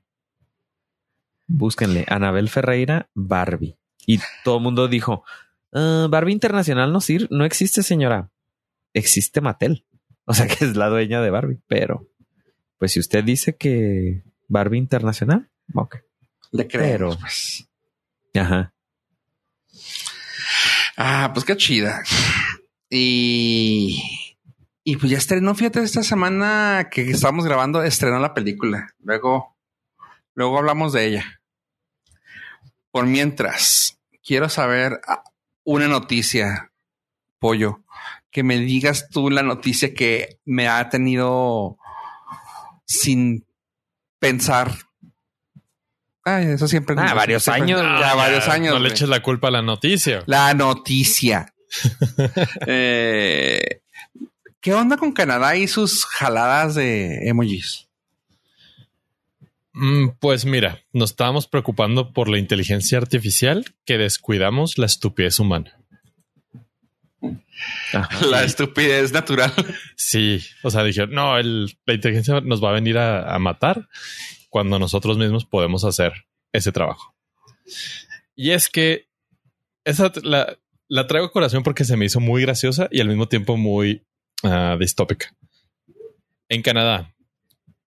Búsquenle, Anabel Ferreira, Barbie. Y todo el mundo dijo, "Ah, Barbie Internacional no, sir no existe, señora. Existe Mattel. O sea (laughs) que es la dueña de Barbie, pero pues si usted dice que Barbie Internacional, ok. Le pero- pues. Ajá. Ah, pues qué chida. Y, y pues ya estrenó, fíjate, esta semana que estamos grabando, estrenó la película. Luego, luego hablamos de ella. Por mientras, quiero saber ah, una noticia, pollo, que me digas tú la noticia que me ha tenido sin pensar. Ay, eso siempre. Ah, varios siempre- años. Ya, Ah, varios años. No le eches la culpa a la noticia. La noticia. (laughs) Eh, ¿Qué onda con Canadá y sus jaladas de emojis? Mm, Pues mira, nos estábamos preocupando por la inteligencia artificial que descuidamos la estupidez humana. Ajá. La estupidez natural. Sí, o sea, dijeron, no, el- la inteligencia nos va a venir a, a matar cuando nosotros mismos podemos hacer ese trabajo. Y es que esa la traigo a corazón porque se me hizo muy graciosa y al mismo tiempo muy ah, distópica. En Canadá,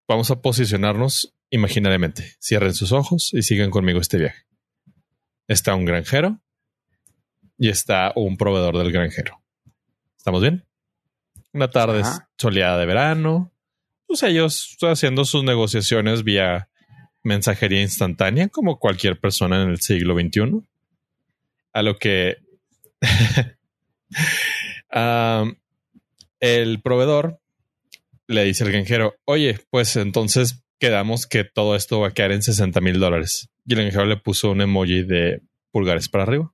vamos a posicionarnos imaginariamente. Cierren sus ojos y sigan conmigo este viaje. Está un granjero y está un proveedor del granjero. ¿Estamos bien? Una tarde Ajá. soleada de verano. Pues ellos haciendo sus negociaciones vía mensajería instantánea, como cualquier persona en el siglo XXI. A lo que (laughs) el proveedor le dice al granjero, oye, pues entonces quedamos que todo esto va a quedar en 60 mil dólares. Y el granjero le puso un emoji de pulgares para arriba.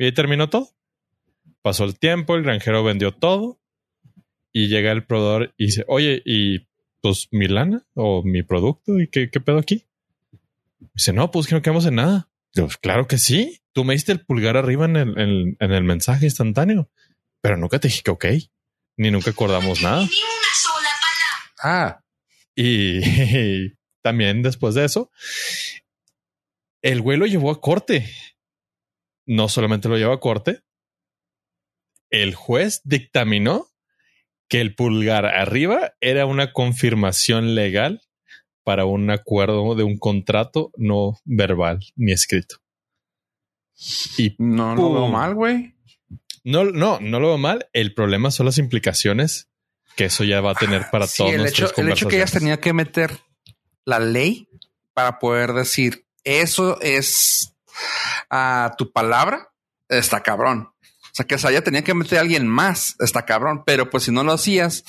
Y ahí terminó todo. Pasó el tiempo, el granjero vendió todo y llega el proveedor y dice, oye, ¿y pues mi lana o mi producto? ¿Y qué, qué pedo aquí? Dice, no, pues que no quedamos en nada. Digo, claro que sí. Tú me diste el pulgar arriba en el, en- en el mensaje instantáneo, pero nunca te dije que ok, ni nunca acordamos nada. Ah, Y (laughs) también después de eso, el güey lo llevó a corte. No solamente lo llevó a corte, el juez dictaminó que el pulgar arriba era una confirmación legal para un acuerdo de un contrato no verbal ni escrito. Y no lo veo mal, güey. no, no, no lo veo mal. El problema son las implicaciones que eso ya va a tener para Sí, todos el hecho, el hecho que ellas tenían que meter la ley para poder decir eso es a tu palabra, está cabrón. O sea, que esa ya tenía que meter a alguien más, está cabrón. Pero pues si no lo hacías,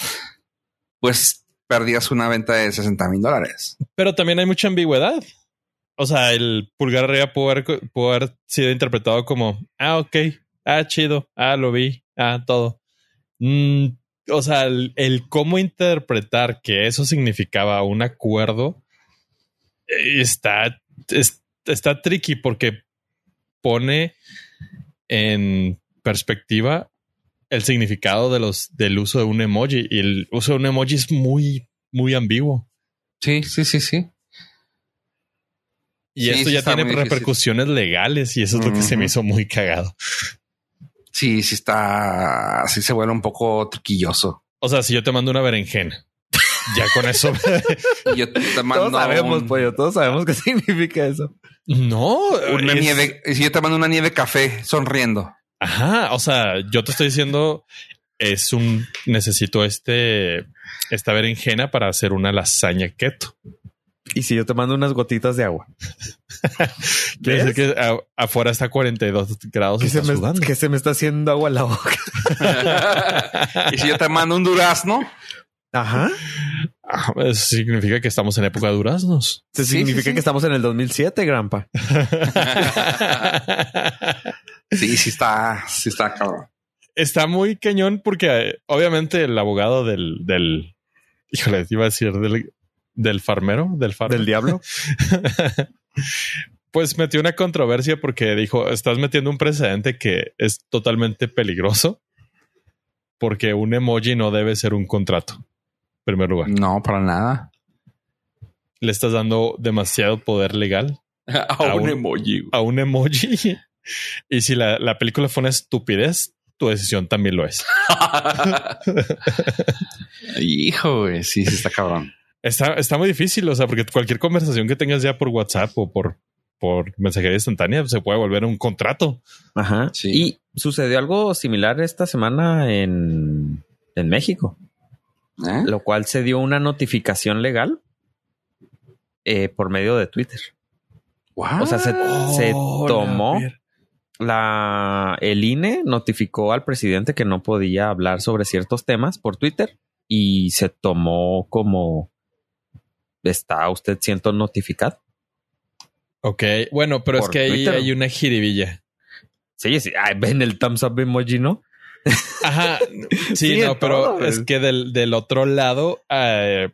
pues perdías una venta de 60 mil dólares. Pero también hay mucha ambigüedad. O sea, el pulgar arriba pudo haber, sido interpretado como, ah, ok, ah, chido, ah, lo vi, ah, todo. Mm, o sea, el, cómo interpretar que eso significaba un acuerdo eh, está, es- está tricky porque pone en perspectiva el significado de los, del uso de un emoji y el uso de un emoji es muy, muy ambiguo. Sí, sí, sí, sí. Y Sí, esto ya tiene difícil. repercusiones legales y eso es lo que se me hizo muy cagado. Sí, sí está, sí se vuelve un poco triquilloso. O sea, si yo te mando una berenjena, ya con eso. Y (laughs) yo te mando Todos sabemos, un- pollo, todos sabemos qué (laughs) significa eso. no, una es- nieve. Y si yo te mando una nieve café sonriendo. Ajá. O sea, yo te estoy diciendo es un necesito este esta berenjena para hacer una lasaña keto. Y si yo te mando unas gotitas de agua. (laughs) Quiere decir que a- afuera está a 42 grados y Que se, está me, sudando. que se me está haciendo agua en la boca. y si yo te mando un durazno, Ajá. Ah, Eso significa que estamos en época de duraznos. Eso Sí, significa sí, sí. que estamos en el 2007, Grampa. (laughs) sí, sí está, sí está cabrón. está muy cañón porque eh, obviamente el abogado del, del, híjole, iba a decir del, del farmero, del farmero, Del diablo. (laughs) pues metió una controversia porque dijo, estás metiendo un precedente que es totalmente peligroso porque un emoji no debe ser un contrato. Primer lugar, No, para nada. le estás dando demasiado poder legal (laughs) A un emoji. a un emoji. Y si la, la película fue una estupidez, tu decisión también lo es. (laughs) Hijo, güey, sí, sí está cabrón. Está, está muy difícil, o sea, porque cualquier conversación que tengas ya por WhatsApp o por, por mensajería instantánea se puede volver un contrato. Ajá. Sí. Y sucedió algo similar esta semana en, en México, ¿Eh? lo cual se dio una notificación legal eh, por medio de Twitter. O sea, se, se tomó la el INE notificó al presidente que no podía hablar sobre ciertos temas por Twitter y se tomó como está usted siendo notificado. Ok, bueno, pero es que ahí Twitter. hay una jiribilla. Sí, sí, ven el thumbs up emoji, ¿no? Ajá, (laughs) sí, Sí, no, pero todo, es que del, del otro lado eh,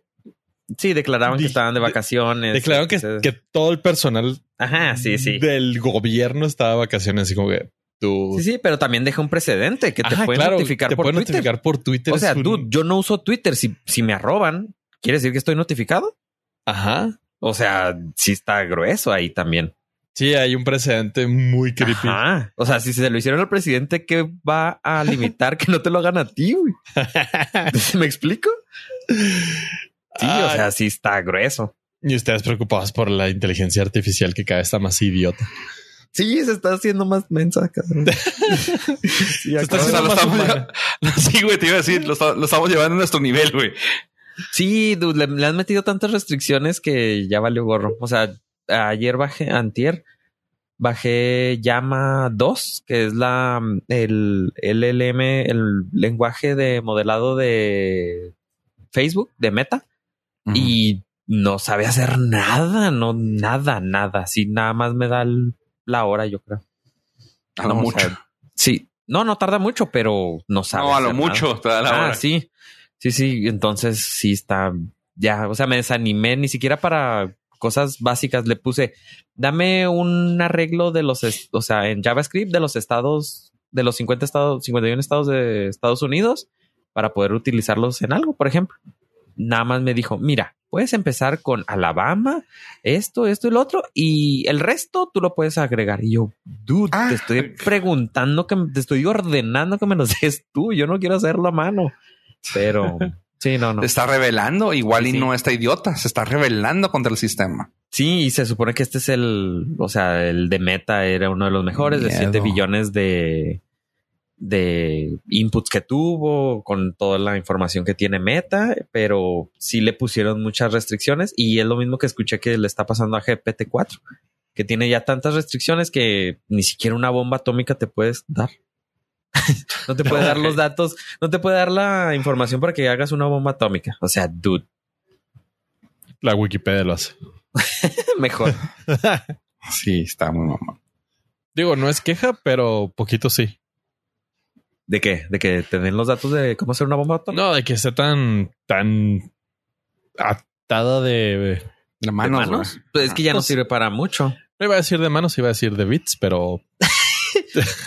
Sí, declaraban Di- que estaban de vacaciones. declararon que, que todo el personal Ajá, sí, sí. del gobierno estaba de vacaciones, así como que tú. Sí, sí, pero también deja un precedente que te Ajá, pueden claro, notificar te por pueden Twitter. notificar por Twitter. O sea, un- dude, yo no uso Twitter. Si, si me arroban, ¿quiere decir que estoy notificado? Ajá. O sea, sí está grueso ahí también. Sí, hay un precedente muy creepy. Ajá. O sea, si se lo hicieron al presidente, ¿qué va a limitar que no te lo hagan a ti? güey? (laughs) ¿Me explico? Sí, o sea, sí está grueso. y ustedes preocupados por la inteligencia artificial que cada vez está más idiota. Sí, se está haciendo más mensa. cabrón. (laughs) Sí, Se está O acabo- sea, haciendo lo más humana. (laughs) Sí, güey, te iba a decir, lo, esta- lo estamos llevando a nuestro nivel, güey. Sí, dude, le, le han metido tantas restricciones que ya valió gorro. O sea, ayer bajé, antier, bajé Llama 2, que es la el LLM, el lenguaje de modelado de Facebook, de Meta, y no sabe hacer nada, no, nada, nada. Sí, nada más me da el- la hora, yo creo. a lo No, mucho. sí, no, no tarda mucho, pero no sabe. no, a lo hacer nada. mucho te da la Ah, hora. sí. Sí, sí. Entonces sí está ya. O sea, me desanimé ni siquiera para cosas básicas. Le puse, dame un arreglo de los, o sea, en JavaScript de los estados, de los 50 estados, 51 estados de Estados Unidos para poder utilizarlos en algo, por ejemplo. Nada más me dijo, mira, puedes empezar con Alabama, esto, esto y lo otro, y el resto tú lo puedes agregar. Y yo, dude, Ah. te estoy preguntando que me- te estoy ordenando que me los (laughs) des tú. Yo no quiero hacerlo a mano. Pero sí, no, no. Está revelando, igual Sí, y sí. no está idiota, se está revelando contra el sistema. Sí, y se supone que este es el, o sea, el de Meta era uno de los mejores de Miedo. 7 billones de, de inputs que tuvo, con toda la información que tiene Meta, pero sí le pusieron muchas restricciones y es lo mismo que escuché que le está pasando a GPT-4, que tiene ya tantas restricciones que ni siquiera una bomba atómica te puedes dar. (laughs) no te puede dar los datos, no te puede dar la información para que hagas una bomba atómica. O sea, dude. La Wikipedia lo hace. (laughs) Mejor. (laughs) Sí, está muy mamón. Digo, no es queja, pero poquito sí. ¿De qué? ¿De que te den los datos de cómo hacer una bomba atómica? No, de que esté tan, tan atada de. De ¿De manos. Pues es que ya no Pues- sirve para mucho. No iba a decir de manos, iba a decir de bits, pero.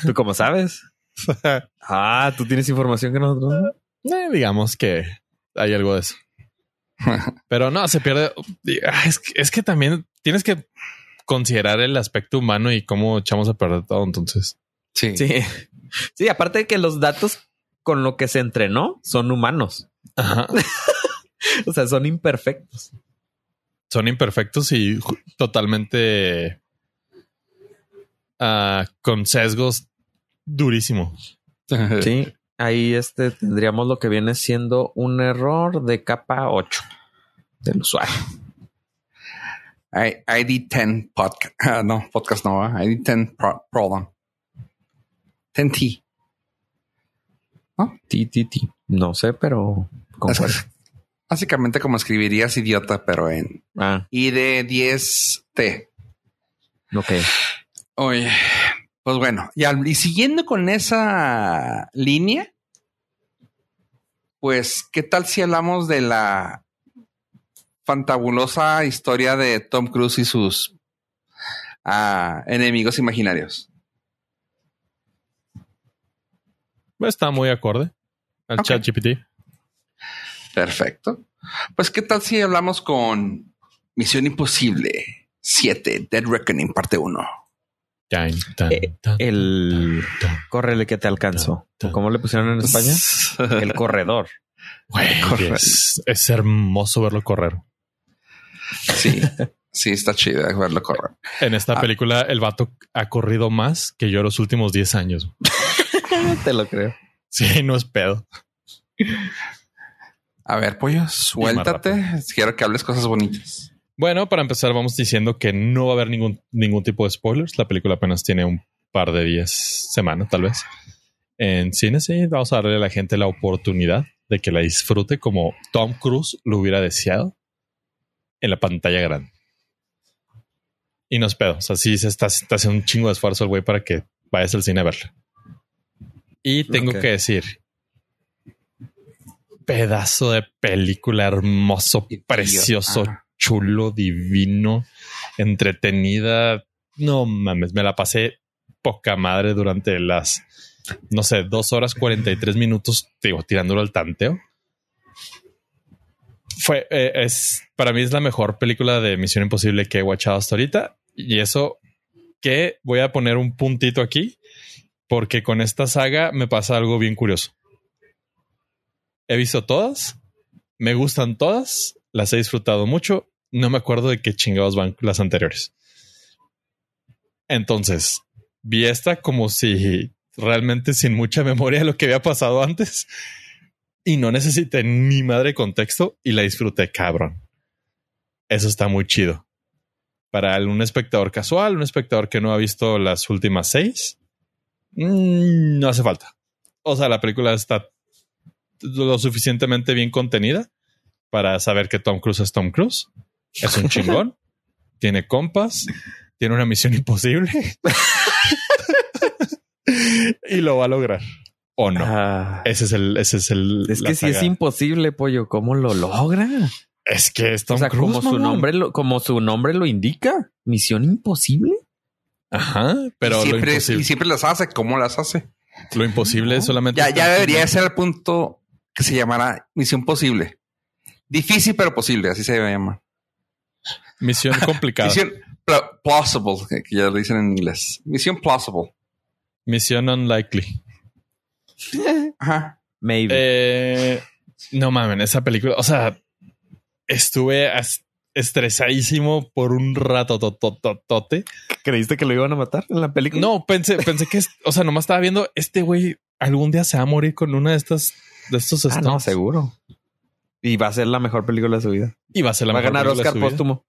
¿Tú cómo sabes? (laughs) Ah, tú tienes información que nosotros no. eh, digamos que hay algo de eso. (laughs) Pero no, se pierde. Ah, Es que, es que también tienes que considerar el aspecto humano y cómo echamos a perder todo. Entonces, Sí. Sí. Sí, aparte de que los datos con lo que se entrenó son humanos. ajá, (laughs) O sea, son imperfectos. son imperfectos y totalmente ah, con sesgos durísimos. (laughs) Sí. Ahí este tendríamos lo que viene siendo un error de capa 8 del usuario. I- ID10 podcast. (laughs) Ah, no, podcast no, ¿verdad? ID10 pro- problem. 10T. Ti, ti, ti. No sé, pero concuerdo. (laughs) Básicamente como escribirías idiota, pero en Ah, ID10T. ok. Oye, pues bueno, y, al- y siguiendo con esa línea, pues, ¿qué tal si hablamos de la fantabulosa historia de Tom Cruise y sus ah, enemigos imaginarios? Está muy acorde al chat GPT. Perfecto. Pues, ¿qué tal si hablamos con Misión Imposible 7, Dead Reckoning, parte 1? Tan, tan, Eh, tan, el-. Córrele que te alcanzó. ¿Cómo le pusieron en España? (laughs) El corredor. Es hermoso verlo correr. sí, sí, está chido verlo correr. En esta Ah. película, el vato ha corrido más que yo los últimos 10 años. (laughs) Te lo creo. Sí, no es pedo. A ver, pollo, suéltate. Quiero que hables cosas bonitas. Bueno, para empezar, vamos diciendo que no va a haber ningún, ningún tipo de spoilers. La película apenas tiene un par de días, semana tal vez. En cine, sí, vamos a darle a la gente la oportunidad de que la disfrute como Tom Cruise lo hubiera deseado en la pantalla grande. Y no es pedo. O sea, sí se está, está haciendo un chingo de esfuerzo el güey para que vayas al cine a verla. Y tengo que decir, pedazo de película hermoso, precioso, ah. Chulo, divino, entretenida. No mames, me la pasé poca madre durante las, no sé, dos horas 43 minutos, digo, tirándolo al tanteo. Fue, eh, es, para mí es la mejor película de Misión Imposible que he watchado hasta ahorita. Y eso que voy a poner un puntito aquí, porque con esta saga me pasa algo bien curioso. He visto todas, me gustan todas, las he disfrutado mucho, no me acuerdo de qué chingados van las anteriores. Entonces, vi esta como si realmente sin mucha memoria de lo que había pasado antes y no necesité ni madre contexto y la disfruté cabrón. Eso está muy chido. Para un espectador casual, un espectador que no ha visto las últimas seis, mm, no hace falta. O sea, la película está lo suficientemente bien contenida para saber que Tom Cruise es Tom Cruise. Es un chingón. tiene compas. Tiene una misión imposible. (laughs) y lo va a lograr. O no. Ah, Ese es el, ese es el. es que si es imposible, pollo, ¿cómo lo logra? Es que es Tom o sea, Cruise, como su nombre lo, como su nombre lo indica, misión imposible. Ajá, pero y, lo siempre, imposible, y siempre las hace. ¿Cómo las hace? lo imposible es solamente. Ya, ya debería ser el punto que se llamará Misión Posible. Difícil, pero posible. Así se llama. Misión (laughs) complicada. Misión pl- plausible, que ya lo dicen en inglés. Misión plausible. Misión unlikely. Ajá. Maybe. Eh, no mames, esa película, o sea, estuve estresadísimo por un rato tototote. ¿Creíste que lo iban a matar en la película? No, pensé, pensé que, es- o sea, nomás estaba viendo este güey algún día se va a morir con una de estas, de estos Ah, no, seguro. Y va a ser la mejor película de su vida. Y va a ser la va a mejor ganar película de Oscar su vida. póstumo.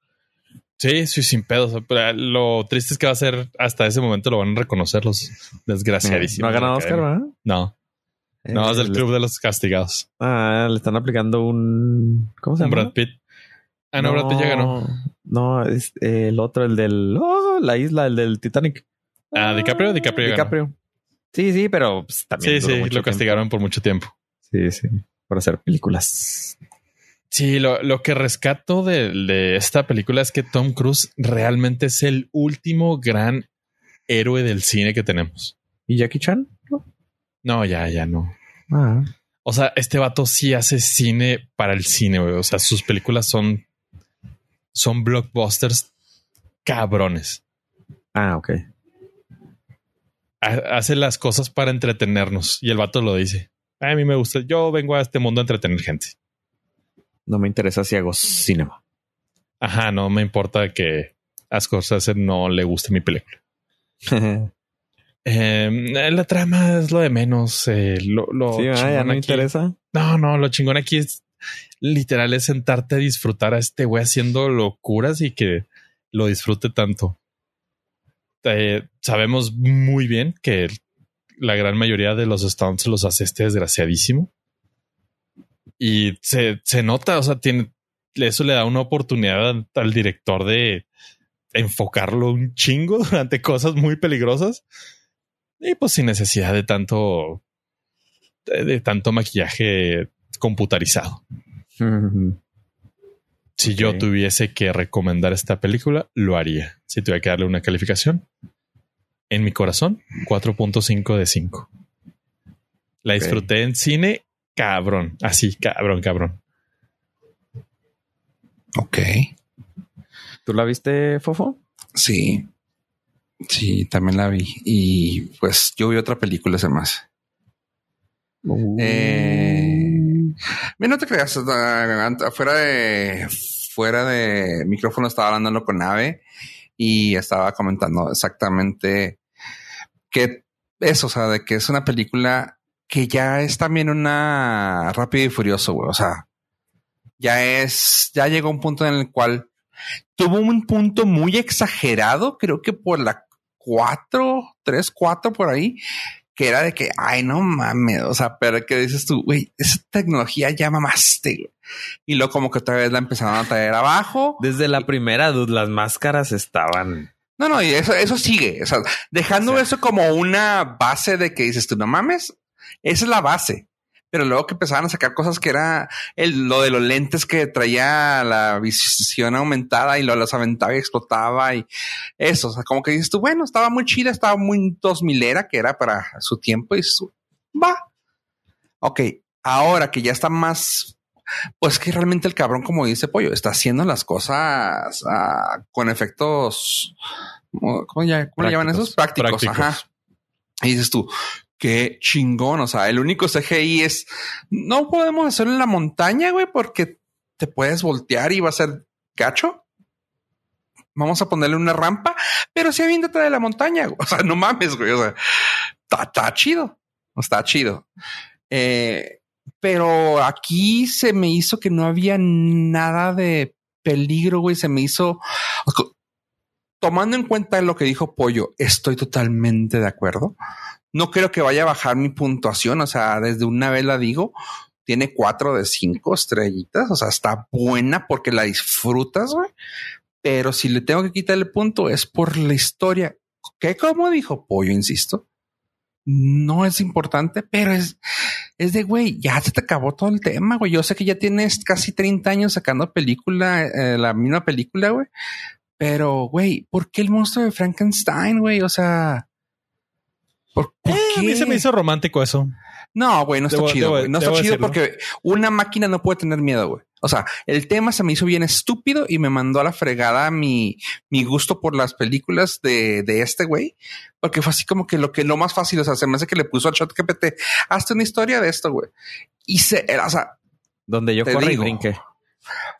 Sí, sí, sin pedos. Lo triste es que va a ser hasta ese momento lo van a reconocer los desgraciadísimos. No ha ganado Oscar. ¿verdad? No, no, es del Eh, club de los castigados. Ah, le están aplicando un. ¿Cómo se llama? Brad Pitt. Ah, no, Brad Pitt ya ganó. No, es eh, el otro, el del. Oh, la isla, el del Titanic. Ah, DiCaprio, DiCaprio ya ganó. DiCaprio. Sí, sí, pero pues, también. Sí, sí, lo tiempo. castigaron por mucho tiempo. Sí, sí. Por hacer películas. Sí, lo, lo que rescato de, de esta película es que Tom Cruise realmente es el último gran héroe del cine que tenemos. ¿Y Jackie Chan? No, ya, ya no. Ah. O sea, este vato sí hace cine para el cine, güey. O sea, sus películas son, son blockbusters cabrones. Ah, ok. Ha- Hace las cosas para entretenernos y el vato lo dice. A mí me gusta. Yo vengo a este mundo a entretener gente. No me interesa si hago cinema. Ajá, no me importa que a Scorsese no le guste mi película. (laughs) Eh, la trama es lo de menos. eh, lo, lo sí, ya chingón no aquí- interesa. No, no, lo chingón aquí es literal es sentarte a disfrutar a este güey haciendo locuras y que lo disfrute tanto. Eh, sabemos muy bien que la gran mayoría de los stunts los hace este desgraciadísimo. Y se, se nota, o sea, tiene, eso le da una oportunidad al, director de enfocarlo un chingo (laughs) durante cosas muy peligrosas. Y pues sin necesidad de tanto, de, de tanto maquillaje computarizado. Si yo tuviese que recomendar esta película, lo haría. Si tuviera que darle una calificación, en mi corazón, 4.5 de 5. La disfruté en cine, cabrón. Así, cabrón, cabrón. Ok. ¿Tú la viste, Fofo? Sí. Sí, también la vi. Y pues yo vi otra película ese más. Eh, Mira, no te creas, ah, ant- fuera de fuera de micrófono estaba hablando con Ave y estaba comentando exactamente que eso, o sea, de que es una película que ya es también una rápido y furioso, güey. O sea, ya es, ya llegó un punto en el cual tuvo un punto muy exagerado, creo que por la cuatro, tres, cuatro por ahí, que era de que, ay, no mames, o sea, pero que dices tú, güey, esa tecnología ya mamaste, güey. Y luego como que otra vez la empezaron a traer abajo. Desde la primera, dude, las máscaras estaban. No, no, y eso, eso sigue, o sea, dejando O sea. eso como una base de que dices tú, no mames, esa es la base. Pero luego que empezaban a sacar cosas que era el, lo de los lentes que traía la visión aumentada y lo las aventaba y explotaba y eso, o sea, como que dices tú, bueno, estaba muy chida, estaba muy dos milera que era para su tiempo y dices tú, va. Ok, ahora que ya está más, pues que realmente el cabrón, como dice Pollo, está haciendo las cosas ah, con efectos, ¿cómo, ya, cómo le llaman esos? Prácticos, Prácticos. ajá. Y dices tú, qué chingón. O sea, el único CGI es no podemos hacerlo en la montaña, güey, porque te puedes voltear y va a ser gacho. Vamos a ponerle una rampa, pero sí aviéntate de la montaña. güey. (laughs) O sea, no mames, güey. O sea, está, chido. Está chido. Eh, pero aquí se me hizo que no había nada de peligro, güey. Se me hizo tomando en cuenta lo que dijo Pollo, estoy totalmente de acuerdo. No creo que vaya a bajar mi puntuación. O sea, desde una vez la digo, tiene cuatro de cinco estrellitas. O sea, está buena porque la disfrutas, güey. Pero si le tengo que quitar el punto es por la historia. Que como dijo Pollo, insisto, no es importante, pero es, es de güey, ya se te acabó todo el tema, güey. Yo sé que ya tienes casi 30 años sacando película, eh, la misma película, güey. Pero, güey, ¿por qué el monstruo de Frankenstein, güey? O sea, ¿por, por Eh, a mí qué? se me hizo romántico eso. No, güey, no está Debo- chido. debo- güey. No está chido decirlo. porque una máquina no puede tener miedo, güey. O sea, el tema se me hizo bien estúpido y me mandó a la fregada mi, mi gusto por las películas de, de este güey. Porque fue así como que lo que lo más fácil, o sea, se me hace que le puso al chat GPT, hazte una historia de esto, güey. Y se, o sea, Donde yo corrí y brinqué.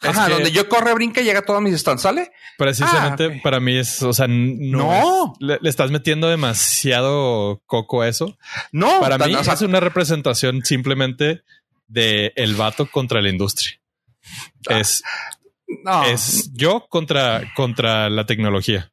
Ajá, que- donde yo corre, brinca y llega a todos mis stands, ¿sale? Precisamente Ah, para mí es, o sea, no, No. es- le, le estás metiendo demasiado coco a eso. No, Para mí o sea, es una representación simplemente de el vato contra la industria. Ah. Es, no. es yo contra, contra la tecnología.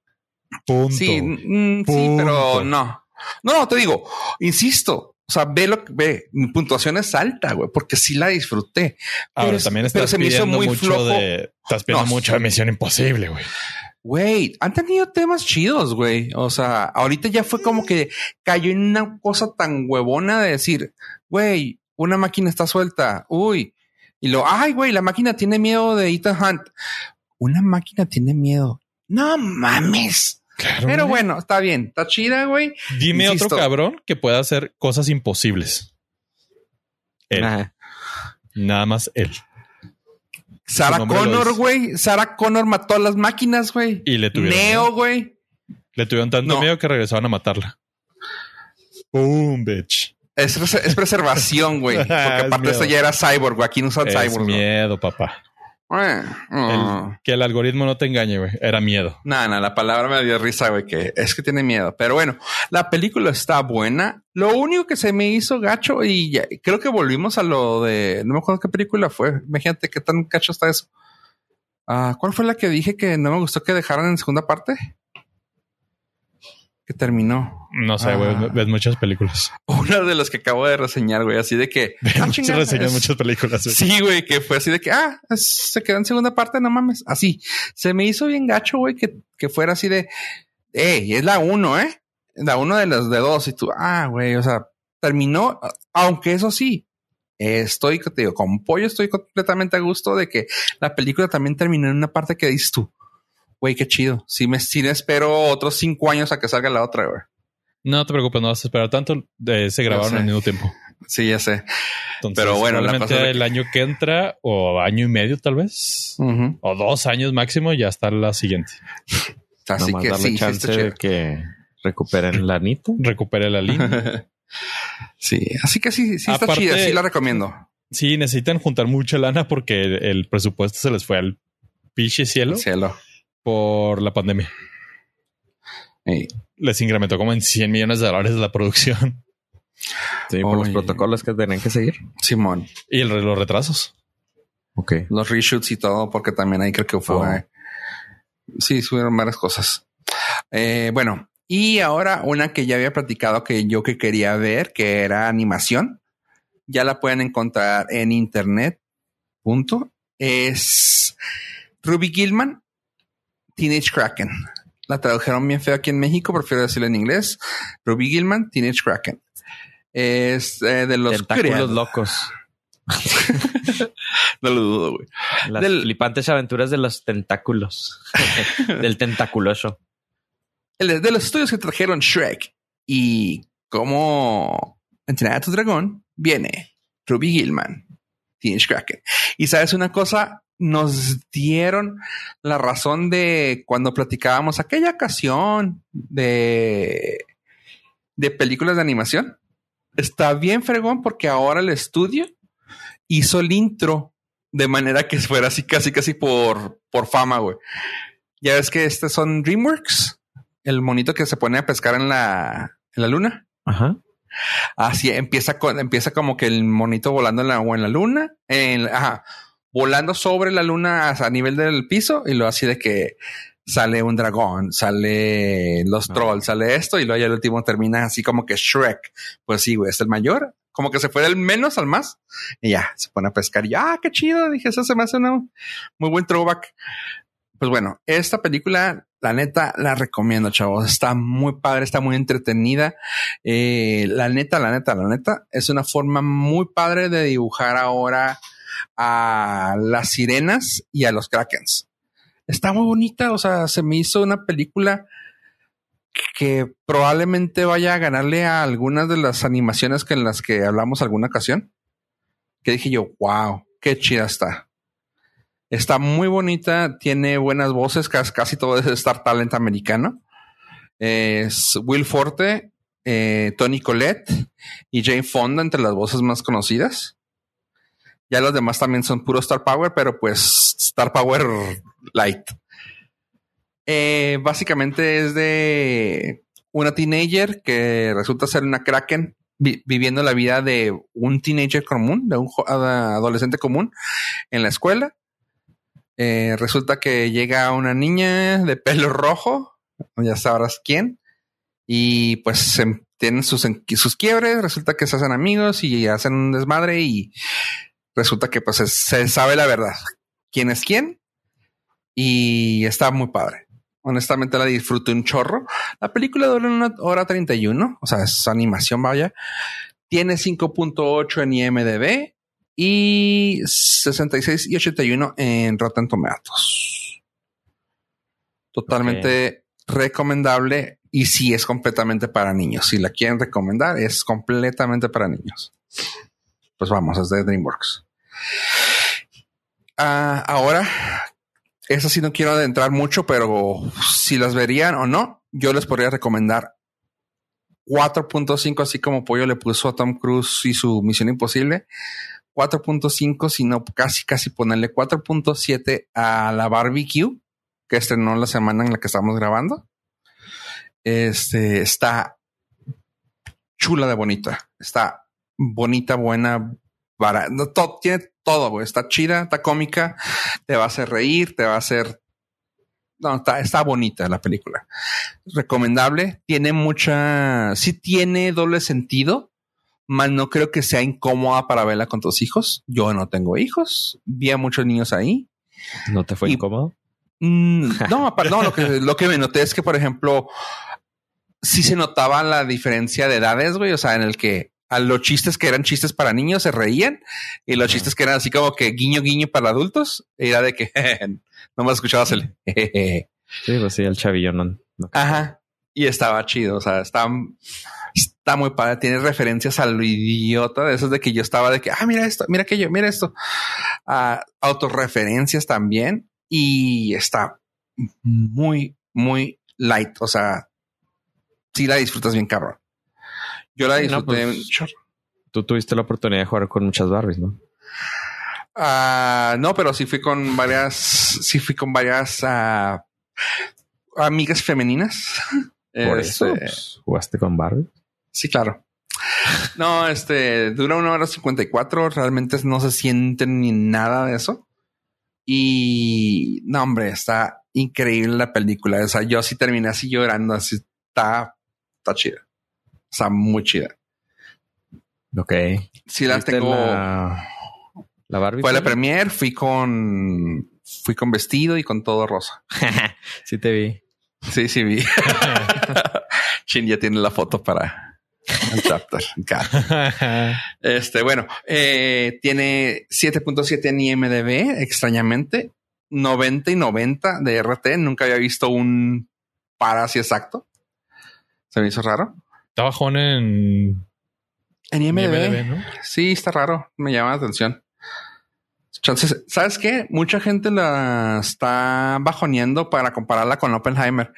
Punto. Sí, mm, sí, Punto. pero no. No, no, te digo, insisto. O sea, ve lo que ve. Mi puntuación es alta, güey, porque sí la disfruté. Ahora pero- también pero estás se me hizo pidiendo muy mucho flojo. de, estás pidiendo No, mucho de Misión Imposible, güey. Güey, han tenido temas chidos, güey. O sea, ahorita ya fue como que cayó en una cosa tan huevona de decir, güey, una máquina está suelta. Uy. Y lo, ay, güey, la máquina tiene miedo de Ethan Hunt. Una máquina tiene miedo. No mames. Claro. Pero güey. bueno, está bien. Está chida, güey. Dime insisto. otro cabrón que pueda hacer cosas imposibles. Él. Ajá. Nada más él. Sarah Connor, güey. Sarah Connor mató a las máquinas, güey. Y le tuvieron, Neo, güey. le tuvieron tanto No. miedo que regresaron a matarla. Boom, bitch. Es, res- es preservación, güey. (laughs) Porque aparte esto miedo. ya era cyborg, güey. Aquí no usan Es cyborg. ¿no? miedo, papá. El- que el algoritmo no te engañe, güey. Era miedo. No, no, la palabra me dio risa, güey, que es que tiene miedo. Pero bueno, la película está buena. Lo único que se me hizo gacho y ya- creo que volvimos a lo de, no me acuerdo qué película fue. Imagínate qué tan gacho está eso. Ah, ¿Cuál fue la que dije que no me gustó que dejaran en segunda parte? Que terminó. No sé, güey. Ah. Ves muchas películas. Una de las que acabo de reseñar, güey, así de que... (laughs) ah, es- muchas películas. güey. Sí, güey, que fue así de que, ah, se quedó en segunda parte, no mames. Así. Se me hizo bien gacho, güey, que, que fuera así de, hey, es la uno, ¿eh? La uno de las de dos. Y tú, ah, güey, o sea, terminó, aunque eso sí, estoy, te digo, con pollo estoy completamente a gusto de que la película también terminó en una parte que dices tú, güey, qué chido. Sí me, sí me espero otros cinco años a que salga la otra, güey. No te preocupes, no vas a esperar tanto. Eh, se grabaron al mismo tiempo. Sí, ya sé. Entonces, Pero bueno, la probablemente el que- año que entra o año y medio, tal vez, o dos años máximo, ya está la siguiente. (laughs) Así Nomás que darle sí, sí, chance está chido. de que recuperen la anita. (laughs) Recupere la línea. (laughs) sí, así que sí, sí está Aparte- chida, sí la recomiendo. Sí, necesitan juntar mucha lana porque el, el presupuesto se les fue al piche cielo Cielo. Por la pandemia. Les incrementó como en 100 millones de dólares la producción Sí, por los protocolos que tenían que seguir. Simón, y el, los retrasos. Ok. los reshoots y todo, porque también ahí creo que fue. Oh. Sí, subieron varias cosas. Eh, bueno, y ahora una que ya había platicado que yo que quería ver, que era animación. Ya la pueden encontrar en internet. Punto. Es Ruby Gilman, Teenage Kraken. La tradujeron bien feo aquí en México, prefiero decirlo en inglés. Ruby Gilman, Teenage Kraken. Es eh, de los Tentáculos locos. (laughs) No lo dudo, güey. Las Del- flipantes aventuras de los tentáculos. (laughs) Del tentaculoso. El de los estudios que trajeron Shrek y cómo entrenar a tu dragón viene Ruby Gilman, Teenage Kraken. Y sabes una cosa, nos dieron la razón de cuando platicábamos aquella ocasión de, de películas de animación. Está bien fregón porque ahora el estudio hizo el intro de manera que fuera así casi casi por, por fama, güey. Ya ves que estos son DreamWorks, el monito que se pone a pescar en la, en la luna. Ajá. Así empieza con, empieza como que el monito volando en la, o en la luna, en, ajá, volando sobre la luna a, nivel del piso y lo así de que sale un dragón, sale los Ah. trolls, sale esto y luego ya el último termina así como que Shrek. Pues sí, güey, es el mayor, como que se fue del menos al más y ya se pone a pescar y ah, qué chido. Dije, eso se me hace una muy buen throwback. Pues bueno, esta película, la neta, la recomiendo, chavos. Está muy padre, está muy entretenida. Eh, la neta, la neta, la neta, es una forma muy padre de dibujar ahora a las sirenas y a los krakens. Está muy bonita, o sea, se me hizo una película que probablemente vaya a ganarle a algunas de las animaciones que en las que hablamos alguna ocasión. Que dije yo, wow, qué chida está. Está muy bonita, tiene buenas voces, casi, todo es Star Talent americano. Es Will Forte, eh, Tony Collette y Jane Fonda entre las voces más conocidas. Ya los demás también son puro Star Power, pero pues Star Power Light. Eh, básicamente es de una teenager que resulta ser una Kraken viviendo la vida de un teenager común, de un adolescente común en la escuela. Eh, resulta que llega una niña de pelo rojo, ya sabrás quién, y pues tienen sus, sus quiebres, resulta que se hacen amigos y hacen un desmadre y resulta que pues se sabe la verdad, quién es quién y está muy padre. Honestamente la disfruto un chorro. La película dura una hora 31, o sea, es animación, vaya. Tiene 5.8 en IMDB y 66 y 81 en Rotten Tomatoes. Totalmente recomendable y sí es completamente para niños. Si la quieren recomendar, es completamente para niños. Pues vamos, es de DreamWorks. Ah, ahora esa sí no quiero adentrar mucho, pero si las verían o no, yo les podría recomendar 4.5, así como Pollo le puso a Tom Cruise y su Misión Imposible. 4.5, sino casi, casi ponerle 4.7 a la barbecue que estrenó la semana en la que estamos grabando. Este está chula de bonita. Está bonita, buena, barata. No, todo, tiene todo, güey. Está chida, está cómica, te va a hacer reír, te va a hacer. No, está, está bonita la película. Recomendable. Tiene mucha. Sí, tiene doble sentido, mas no creo que sea incómoda para verla con tus hijos. Yo no tengo hijos. Vi a muchos niños ahí. ¿No te fue incómodo? Mm, no, (laughs) no, lo que, lo que me noté es que, por ejemplo, sí se notaba la diferencia de edades, güey. O sea, en el que a los chistes que eran chistes para niños se reían y los chistes que eran así como que guiño guiño para adultos era de que (laughs) no me escuchabas el (laughs) sí pues sí el chavillo no, ajá. Y estaba chido o sea está está muy padre tiene referencias a lo idiota de esos de que yo estaba de que ah mira esto mira aquello mira esto uh, autorreferencias también y está muy muy light o sea si la disfrutas bien cabrón yo la disfruté pues, Tú tuviste la oportunidad de jugar con muchas Barbies, ¿no? Ah, no, pero sí fui con varias, sí fui con varias uh, amigas femeninas. (laughs) Por eso este, pues, jugaste con Barbie. Sí, claro. No, este dura una hora cincuenta y cuatro. Realmente no se siente ni nada de eso. Y no, hombre, está increíble la película. O sea, yo sí terminé así llorando. Así está, está chida. Está muy chida. Ok. Sí, las tengo. La, la Barbie. Fue la premier, fui con. Fui con vestido y con todo rosa. (laughs) sí, te vi. Sí, sí vi. (laughs) (laughs) Chin ya tiene la foto para el chapter. este, bueno, eh, tiene 7.7 en IMDB, extrañamente. 90 y 90 de RT. Nunca había visto un para así exacto. Se me hizo raro. Está bajón en. En IMDb. ¿no? Sí, está raro. Me llama la atención. Entonces, ¿sabes qué? Mucha gente la está bajoneando para compararla con Oppenheimer.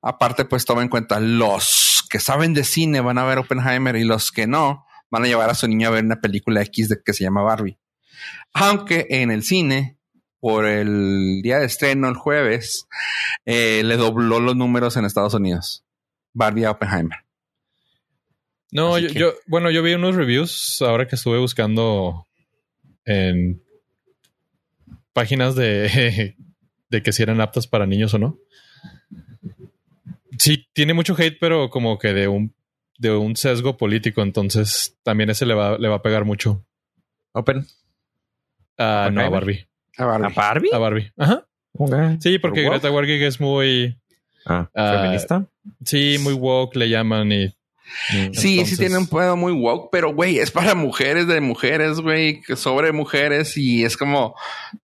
Aparte, pues toma en cuenta los que saben de cine van a ver Oppenheimer y los que no van a llevar a su niño a ver una película X de que se llama Barbie. Aunque en el cine, por el día de estreno, el jueves, eh, le dobló los números en Estados Unidos. Barbie Oppenheimer. No, yo, bueno, yo vi unos reviews ahora que estuve buscando en páginas de, (laughs) de que si eran aptas para niños o no. Sí, tiene mucho hate, pero como que de un, de un sesgo político, entonces también ese le va, le va a pegar mucho. Open. Ah, no, a Barbie. ¿A Barbie? ¿A Barbie? Ajá. Sí, porque Greta Gerwig es muy Ah, ah, ¿feminista? Sí, muy woke le llaman y. Sí, sí tiene un pedo muy woke, pero güey, es para mujeres de mujeres, güey, sobre mujeres y es como,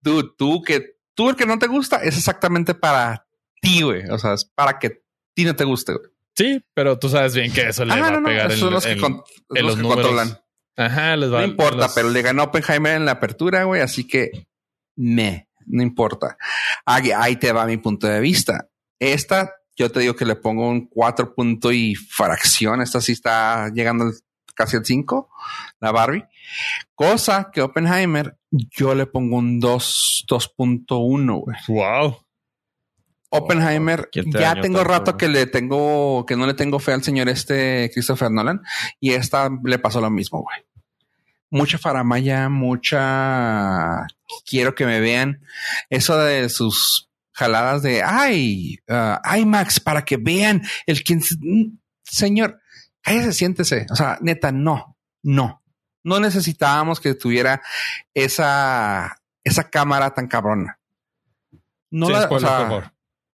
tú, tú que, tú el que no te gusta es exactamente para ti, güey. O sea, es para que ti no te guste, güey. Sí, pero tú sabes bien que eso le ah, va a pegar en, los, que los, controlan. Ajá, les va No importa, pero le ganó Oppenheimer en la apertura, güey, así que me, no importa. ahí te va mi punto de vista esta, yo te digo que le pongo un cuatro punto y fracción. Esta sí está llegando casi el 5, la Barbie. Cosa que Oppenheimer yo le pongo un 2, 2.1, güey. Wow. Oppenheimer, ¿Quién te ya tengo tanto, rato que le tengo, que no le tengo fe al señor este Christopher Nolan y esta le pasó lo mismo, güey. Mucha faramaya, mucha quiero que me vean. Eso de sus jaladas de ay, ah, IMAX para que vean el quien señor, cállese, siéntese. O sea, neta, no, no, no necesitábamos que tuviera esa, esa cámara tan cabrona. No la, o spoilers, sea, por favor.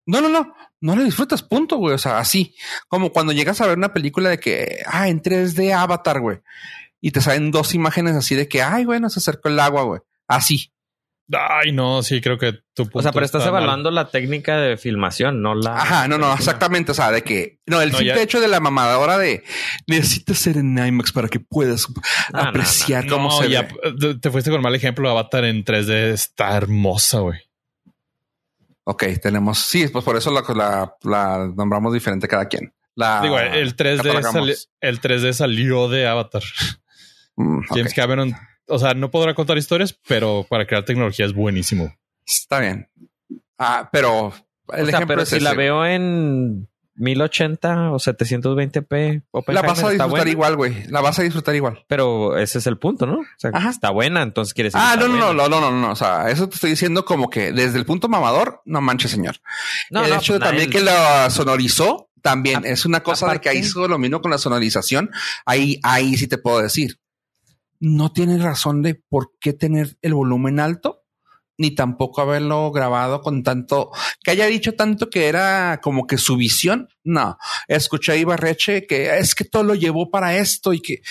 no, no, no. No la disfrutas, punto, güey. O sea, así. Como cuando llegas a ver una película de que, ah, en 3D Avatar, güey. Y te salen dos imágenes así de que, ay, bueno, se acercó el agua, güey. Así. Ay, no, sí, creo que tu punto O sea, pero estás está mal. evaluando la técnica de filmación, no la. Ajá, no, no, exactamente. O sea, de que, no, el No, simple ya- hecho de la mamadora de necesitas ser en IMAX para que puedas no, apreciar cómo No, se ya ve. te fuiste con mal ejemplo. Avatar en 3D está hermosa, güey. Ok, tenemos, sí, pues por eso la, la, la nombramos diferente cada quien. La, Digo, el 3D, catalogamos. sali- el 3D salió de Avatar. Mm. James Cameron, o sea, no podrá contar historias, pero para crear tecnología es buenísimo. Está bien. Ah, pero el O sea, ejemplo pero es si la veo en 1080 o 720p, La vas a disfrutar buena, igual, güey. La vas a disfrutar igual. Pero ese es el punto, ¿no? O sea, Ajá. está buena, entonces quiere decir. Ah, no, no, no, no, no, no, no. O sea, eso te estoy diciendo como que desde el punto mamador, no manches, señor. No, el no, hecho de pues, también nadie- que la sonorizó, también A- es una cosa de que aparte- hizo lo mismo con la sonorización. Ahí, ahí sí te puedo decir. No tiene razón de por qué tener el volumen alto, ni tampoco haberlo grabado con tanto, que haya dicho tanto que era como que su visión. No, escuché a Ibarreche que es que todo lo llevó para esto y que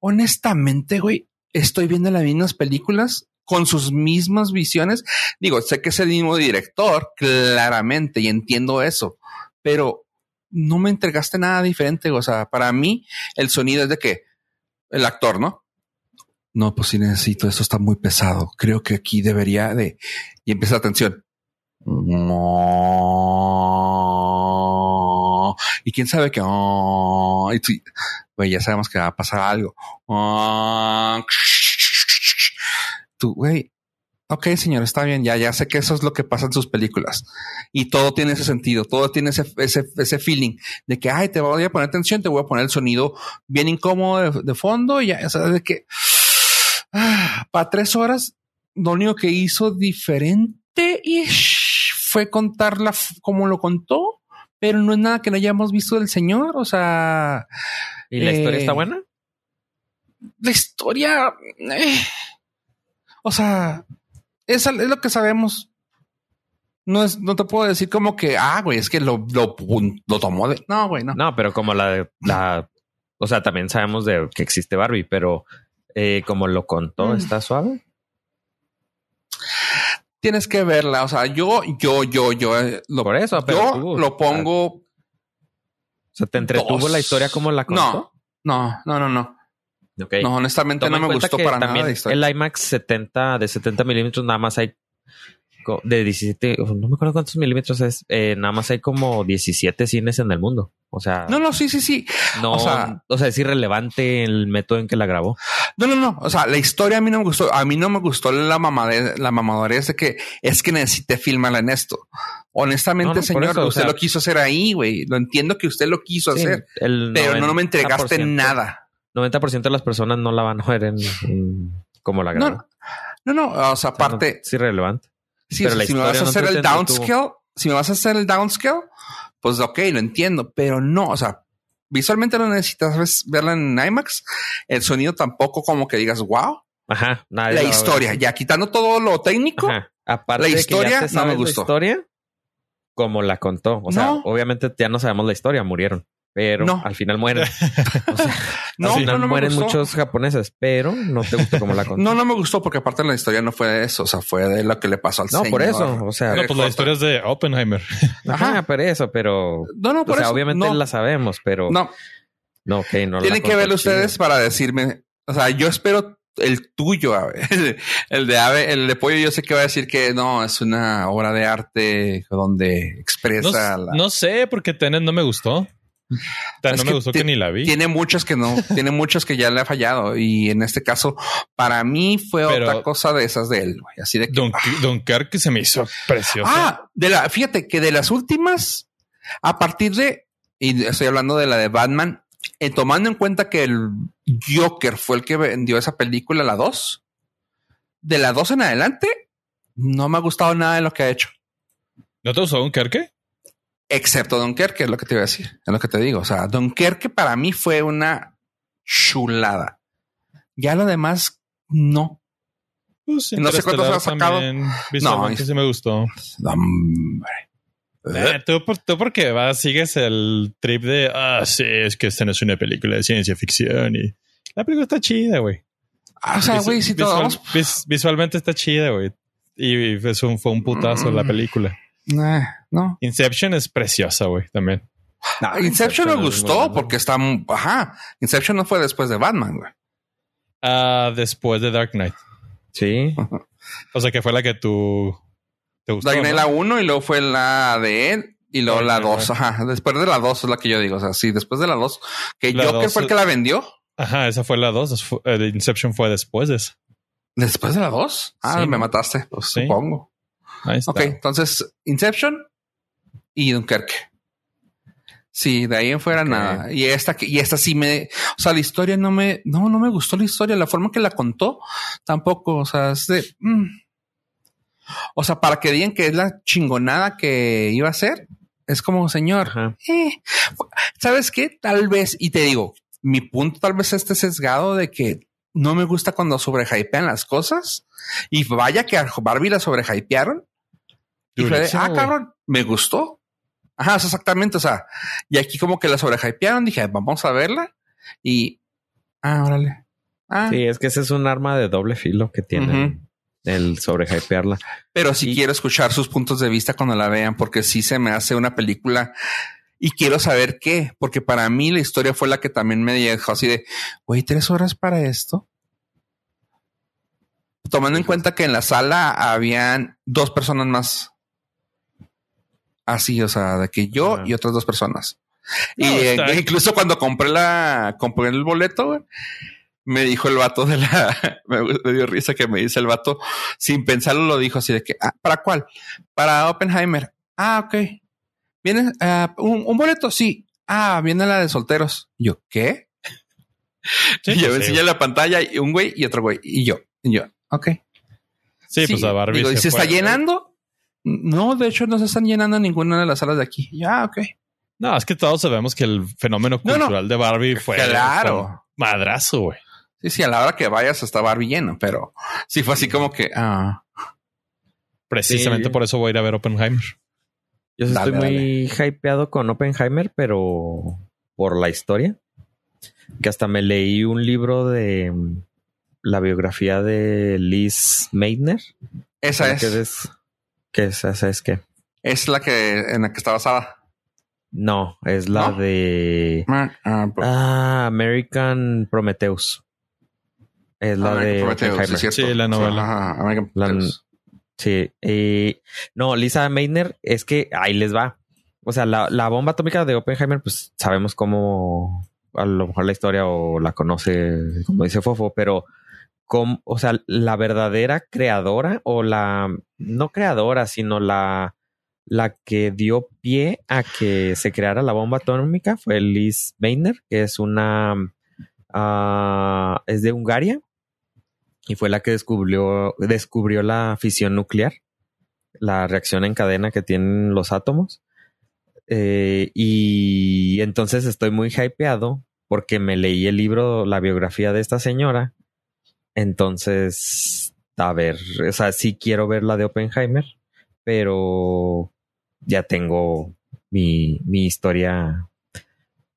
honestamente, güey, estoy viendo las mismas películas con sus mismas visiones. Digo, sé que es el mismo director, claramente, y entiendo eso, pero no me entregaste nada diferente. O sea, para mí el sonido es de que el actor, ¿no? No, pues sí necesito, esto está muy pesado. Creo que aquí debería de... Y empieza la tensión. Y quién sabe que... Y güey, ya sabemos que va a pasar algo. Tú, güey, ok, señor, está bien, ya, ya sé que eso es lo que pasa en sus películas. Y todo tiene ese sentido, todo tiene ese, ese, ese feeling de que, ay, te voy a poner atención, te voy a poner el sonido bien incómodo de, de fondo y ya, o sea, de que ah, para tres horas, lo único que hizo diferente y fue contarla como lo contó, pero no es nada que no hayamos visto del señor, o sea, ¿Y la historia eh, está buena? la historia, eh, o sea, es, es lo que sabemos. No es, no te puedo decir como que, ah, güey, es que lo, lo, lo tomó de. No, güey, no. No, pero como la la. O sea, también sabemos de que existe Barbie, pero eh, como lo contó, Mm. está suave. Tienes que verla. O sea, yo, yo, yo, yo, eh, lo, Por eso, pero yo tú- lo pongo. O sea, ¿te entretuvo Dos. la historia como la contó? No, no, no, no, no. No, honestamente Toma no me gustó para nada también la historia. El IMAX 70 de 70 milímetros nada más hay de 17, no me acuerdo cuántos milímetros es, eh, nada más hay como 17 cines en el mundo. O sea, No, no, sí, sí, sí. no, o sea- o sea, es irrelevante el método en que la grabó. No, no, no. O sea, la historia a mí no me gustó. A mí no me gustó la mamadez, la mamadorez de que es que necesité filmarla en esto. Honestamente, No, no, por señor, eso, o usted sea- lo quiso hacer ahí, güey. Lo entiendo que usted lo quiso Sí, hacer, el pero no me entregaste 90%, nada. 90% de las personas no la van a ver en, en- como la grabó. No, no, no. O sea, O sea, no- aparte, es irrelevante. Sí, pero o sea, la si me vas a no hacer el downscale, si me vas a hacer el downscale, pues ok, lo entiendo, pero no, o sea, visualmente no necesitas verla en IMAX. El sonido tampoco como que digas, wow. Ajá. nadie La historia, ya quitando todo lo técnico, Ajá. Aparte La de que historia no me gustó. La historia, como la contó. O sea, No. obviamente ya no sabemos la historia, murieron. Pero No. al final mueren. (laughs) O sea, (laughs) no, al final no, no mueren muchos japoneses, pero no te gustó como la (laughs) contó. No, no me gustó porque aparte la historia no fue de eso, o sea, fue de lo que le pasó al No, señor. por eso. O sea, No, pues la historia es de Oppenheimer. ajá, Ajá. por eso, pero. No, no, por o sea, eso. obviamente no, la sabemos, pero no, no. ok, no la Tienen que chido. ustedes para decirme. O sea, yo espero el tuyo, Ave. el de Ave, el de Pollo, yo sé que va a decir que no, es una obra de arte donde No, expresa la. no sé, porque Tenet no me gustó. Tan no me gustó que ni la vi. Tiene muchas que no, tiene muchas que ya le ha fallado. Y en este caso, para mí fue Pero- otra cosa de esas de él, güey. Así de que. Don, Dunkirk se me hizo precioso. Ah, de la, fíjate que de las últimas, a partir de, y estoy hablando de la de Batman, eh, tomando en cuenta que el Joker fue el que vendió esa película, la 2, de la 2 en adelante, no me ha gustado nada de lo que ha hecho. ¿No te gustó Dunkirk? Excepto Dunkerque, es lo que te iba a decir, es lo que te digo. O sea, Dunkerque para mí fue una chulada. Ya lo demás, no. Pues No sé cuántos ha sacado. es- sí me gustó. Hombre. Eh, tú, tú porque vas, sigues el trip de, ah, sí, es que esta no es una película de ciencia ficción y la película está chida, güey. Ah, o sea, güey, si visual- todos vis- visualmente está chida, güey. Y es un- fue un putazo la Mm. película. Nah, no. Inception es preciosa, güey, también. Ah, Inception me gustó porque está, ajá. Inception no fue después de Batman, güey. Ah, después de Dark Knight. Sí. O sea, que fue la que tú te gustó. Dark Knight ¿no? la 1 y luego fue la de él y luego Dark la Knight, 2. Ajá. Después de la 2 es la que yo digo. O sea, sí, después de la 2. Que La Joker dos fue el que la vendió. Ajá, esa fue la 2. Inception fue después de esa. Después de la 2. Ah, Sí, me mataste. Pues Sí. supongo. Ahí está. Ok, entonces Inception y Dunkerque. Sí, de ahí en fuera nada. Y esta, que- y esta sí me, o sea, la historia no me, no, no me gustó la historia, la forma que la contó tampoco. O sea, es de, mm. o sea, para que digan que es la chingonada que iba a ser, es como señor. Eh, ¿Sabes qué? Tal vez, y te digo, mi punto tal vez esté sesgado de que no me gusta cuando sobrehypean las cosas. Y vaya que a Barbie la sobrehypearon. Y fue de, ah, cabrón, me gustó. Ajá, exactamente. O sea, y aquí como que la sobrehypearon, dije, vamos a verla. Y, ah, órale. Ah, Sí, es que ese es un arma de doble filo que tiene el sobrehypearla. pero sí y- quiero escuchar sus puntos de vista cuando la vean, porque sí se me hace una película y quiero saber qué, porque para mí la historia fue la que también me dejó así de, güey, tres horas para esto. Tomando en cuenta que en la sala habían dos personas más. Así, o sea, de que yo Ajá. y otras dos personas. No, y eh, incluso cuando compré la, compré el boleto, güey, me dijo el vato de la, (laughs) me, dio risa que me dice el vato, sin pensarlo lo dijo así de que, ah, ¿para cuál? Para Oppenheimer. Ah, ok. ¿Viene ah, un, un boleto? Sí. Ah, viene la de solteros. Y yo, ¿qué? Sí, (laughs) y yo pues, me sí, enseñé la pantalla y un güey y otro güey. Y yo, y yo, ok. Sí, pues a Barbie. Digo, ¿y se, está llenando? No, de hecho no se están llenando ninguna de las salas de aquí. Ya, ok. No, es que todos sabemos que el fenómeno No, no. cultural de Barbie fue. Claro. fue madrazo, güey. Sí, sí, a la hora que vayas está Barbie lleno, pero sí fue así como que, ah, Precisamente Sí. por eso voy a ir a ver Oppenheimer. Yo Dale, estoy muy hypeado con Oppenheimer, pero por la historia. Que hasta me leí un libro de mm, la biografía de Liz Meitner. esa Que es, es, que es, esa es que es la que en la que está basada. no, es la ¿No? de Ah, ah, pues, ah, American Prometheus. Es la American de Prometheus, Oppenheimer. sí, es cierto. Sí, la novela. Ajá, American La-. Sí. eh, no, Lisa Meitner es que ahí les va. O sea, la, la bomba atómica de Oppenheimer, pues sabemos cómo a lo mejor la historia o la conoce, como dice Fofo, pero o sea, la verdadera creadora o la no creadora, sino la la que dio pie a que se creara la bomba atómica fue Liz Meitner, que es una ah, es de Hungaria y fue la que descubrió, descubrió la fisión nuclear, la reacción en cadena que tienen los átomos. Eh, y entonces estoy muy hypeado porque me leí el libro, la biografía de esta señora. Entonces, a ver, o sea, sí quiero ver la de Oppenheimer, pero ya tengo mi, mi historia,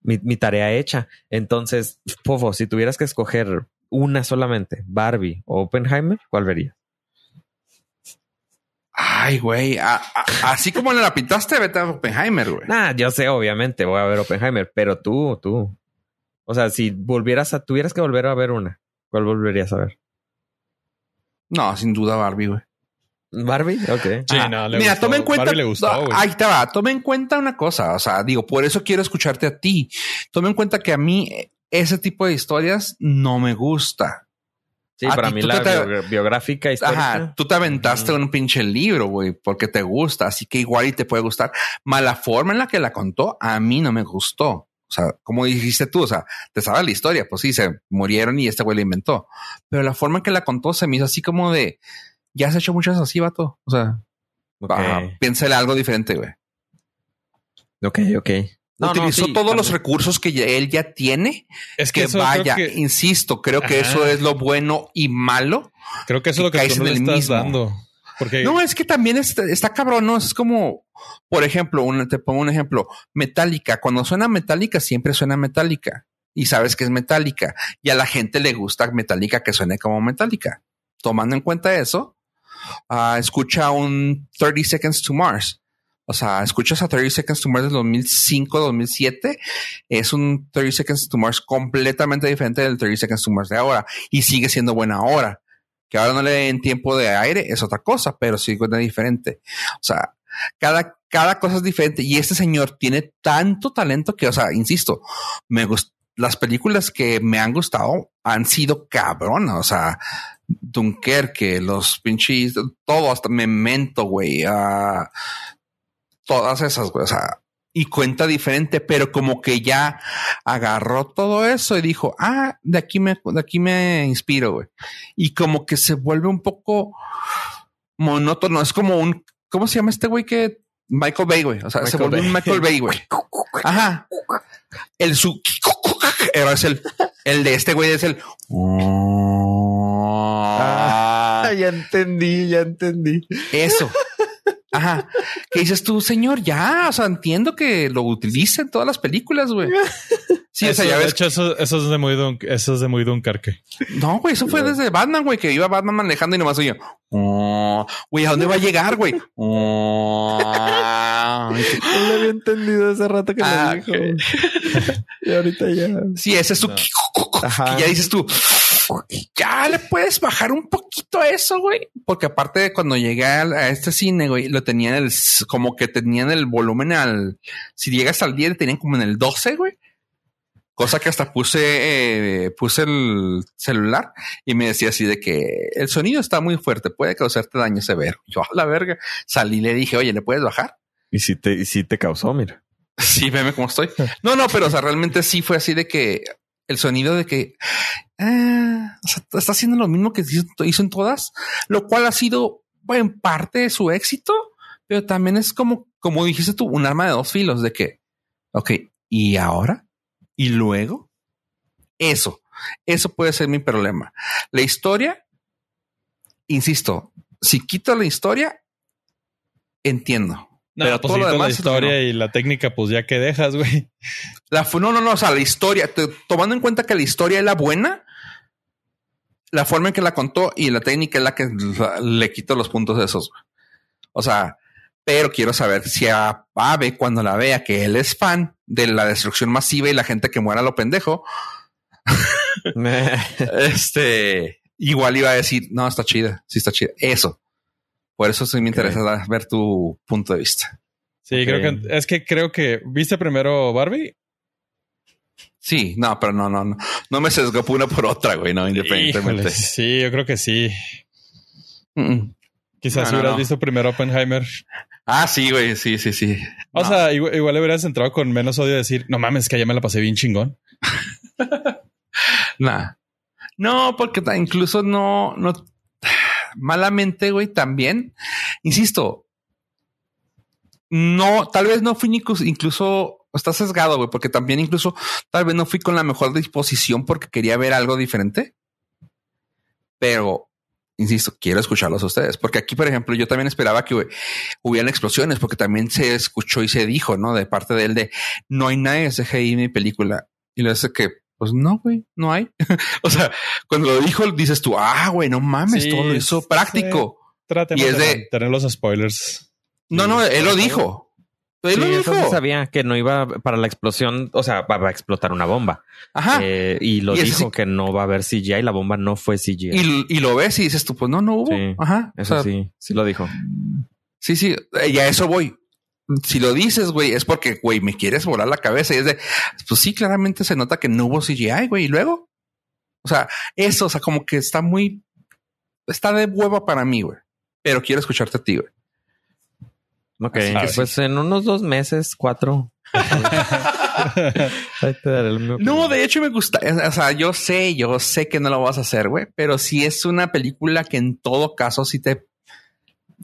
mi, mi tarea hecha. Entonces, Fofo, si tuvieras que escoger una solamente, Barbie o Oppenheimer, ¿cuál verías? Ay, güey. a- a- así como la pintaste, vete a Oppenheimer, güey. Nah, yo sé, obviamente, voy a ver Oppenheimer, pero tú, tú. O sea, si volvieras a, tuvieras que volver a ver una, ¿cuál volverías a ver? No, sin duda Barbie, güey. Barbie, ok. Sí, no, le Mira, gustó. toma en cuenta. Barbie le gustó, ahí te va. Toma en cuenta una cosa. O sea, digo, por eso quiero escucharte a ti. Toma en cuenta que a mí ese tipo de historias no me gusta. Sí, A para ti mí la te- biográfica histórica. Ajá, tú te aventaste un pinche libro, güey, porque te gusta, así que igual y te puede gustar. Más la forma en la que la contó, a mí no me gustó. O sea, como dijiste tú, o sea, te sabes la historia, pues sí, se murieron y este güey la inventó. Pero la forma en que la contó se me hizo así como de, ya has hecho muchas así, vato. O sea, Ok, ajá, piénsale algo diferente, güey. ok, ok. No, no, Utilizó sí, todos los recursos que él ya tiene, Es que, que eso vaya, creo que, insisto, creo que Ajá. eso es lo bueno y malo creo que eso es lo que caes tú no en le el estás mismo. dando. No, es que también está, está cabrón, ¿no? Es como, por ejemplo, un- te pongo un ejemplo, Metallica. Cuando suena Metallica, siempre suena Metallica. Y sabes que es Metallica. Y a la gente le gusta Metallica que suene como Metallica. Tomando en cuenta eso, ah, escucha un 30 Seconds to Mars. O sea, escuchas a 30 Seconds to Mars del 2005, 2007. Es un 30 Seconds to Mars completamente diferente del 30 Seconds to Mars de ahora. Y sigue siendo buena ahora. Que ahora no le den tiempo de aire es otra cosa, pero sí es diferente. O sea, cada, cada cosa es diferente. Y este señor tiene tanto talento que, o sea, insisto, me gust las películas que me han gustado han sido cabronas. O sea, Dunkerque, los pinches, todo, hasta Memento, güey. ah, todas esas, güey. O sea, y cuenta diferente, pero como que ya agarró todo eso y dijo, ah, de aquí me, de aquí me inspiro, güey. Y como que se vuelve un poco monótono. Es como un, ¿cómo se llama este güey que Michael Bay, güey? O sea, se vuelve un. Michael Bay, güey. Ajá. El su, era es el, el de este güey es el. Ah, ya entendí, ya entendí. Eso. Ajá. ¿Qué dices tú, señor? Ya, o sea, entiendo que lo utiliza en todas las películas, güey. Sí, o eso, sea, ya de ves. hecho, eso, eso es de muy Dun- eso es de muy Dunkerque. No, güey, eso fue desde Batman, güey, que iba Batman manejando y nomás oye, "Oh, güey, ¿a dónde va a llegar, güey? Oh". (laughs) No lo había entendido hace rato que Ah, lo dijo. (laughs) y ahorita ya. Sí, ese es tu. No. (laughs) Que ya dices tú, ya le puedes bajar un poquito a eso, güey. Porque aparte de cuando llegué a, a este cine, güey, lo tenían el, como que tenían el volumen al, si llegas al 10, tenían como en el 12, güey. Cosa que hasta puse, eh, puse el celular y me decía así de que el sonido está muy fuerte, puede causarte daño severo. Yo a la verga salí y le dije, oye, ¿le puedes bajar? Y si te, y si te causó, mira. (laughs) Sí, veme cómo estoy. No, no, pero o sea, realmente sí fue así de que el sonido de que ah, o sea, está haciendo lo mismo que hizo, en todas, lo cual ha sido en parte de su éxito, pero también es como, como dijiste tú, un arma de dos filos de que, ok, y ahora y luego eso, eso puede ser mi problema. La historia, insisto, si quito la historia, entiendo. No, Pero pues todo lo la historia y la técnica, pues ya que dejas, güey. La, no, no, no, o sea, la historia, te- tomando en cuenta que la historia es la buena, la forma en que la contó y la técnica es la que le quito los puntos de esos. O sea, pero quiero saber si a Ave, cuando la vea que él es fan de la destrucción masiva y la gente que muera a lo pendejo, (laughs) este, igual iba a decir, no, está chida, sí está chida. Eso. Por eso sí me Ok. interesa ver tu punto de vista. Sí, creo que es que creo que viste primero Barbie. Sí, no, pero no, no, no, no me sesgo por una por otra, güey, no, independientemente. Híjole, sí, yo creo que sí. Mm, mm. Quizás No, hubieras no. visto primero Oppenheimer. Ah, sí, güey, sí, sí, sí. O sea, igual, igual hubieras entrado con menos odio de decir, no mames, que ya me la pasé bien chingón. (laughs) Nah. No, porque incluso no, no, malamente, güey, también, insisto, no, tal vez no fui incluso está sesgado, güey, porque también incluso tal vez no fui con la mejor disposición porque quería ver algo diferente. Pero, insisto, quiero escucharlos a ustedes, porque aquí, por ejemplo, yo también esperaba que hubieran explosiones, porque también se escuchó y se dijo, ¿no? De parte de él de no hay nada de CGI en mi película. Y le dice que, pues no, güey, no hay. (laughs) o sea, cuando lo dijo, dices tú, ah, güey, no mames, Sí, todo lo hizo sí. práctico. Y es de, de- mantener los spoilers. No, no, él lo dijo. Sí, lo eso sí dijo. sabía que no iba para la explosión, o sea, va, a explotar una bomba. Ajá. Eh, y lo Y eso dijo sí- que no va a haber CGI, la bomba no fue CGI. y, y lo ves y dices tú, pues no, no hubo. Sí, Ajá. O Eso sea, sí, sí lo dijo. Sí, sí, eh, y a eso voy. Si lo dices, güey, es porque, güey, me quieres volar la cabeza y es de, pues sí, claramente se nota que no hubo CGI, güey, y luego, o sea, eso, o sea, como que está muy, está de hueva para mí, güey, pero quiero escucharte a ti, güey. Ok, Así que pues en unos dos meses, cuatro. (laughs) Ahí te daré el mío. No, de hecho me gusta, o sea, yo sé, yo sé que no lo vas a hacer, güey, pero sí es una película que en todo caso sí te,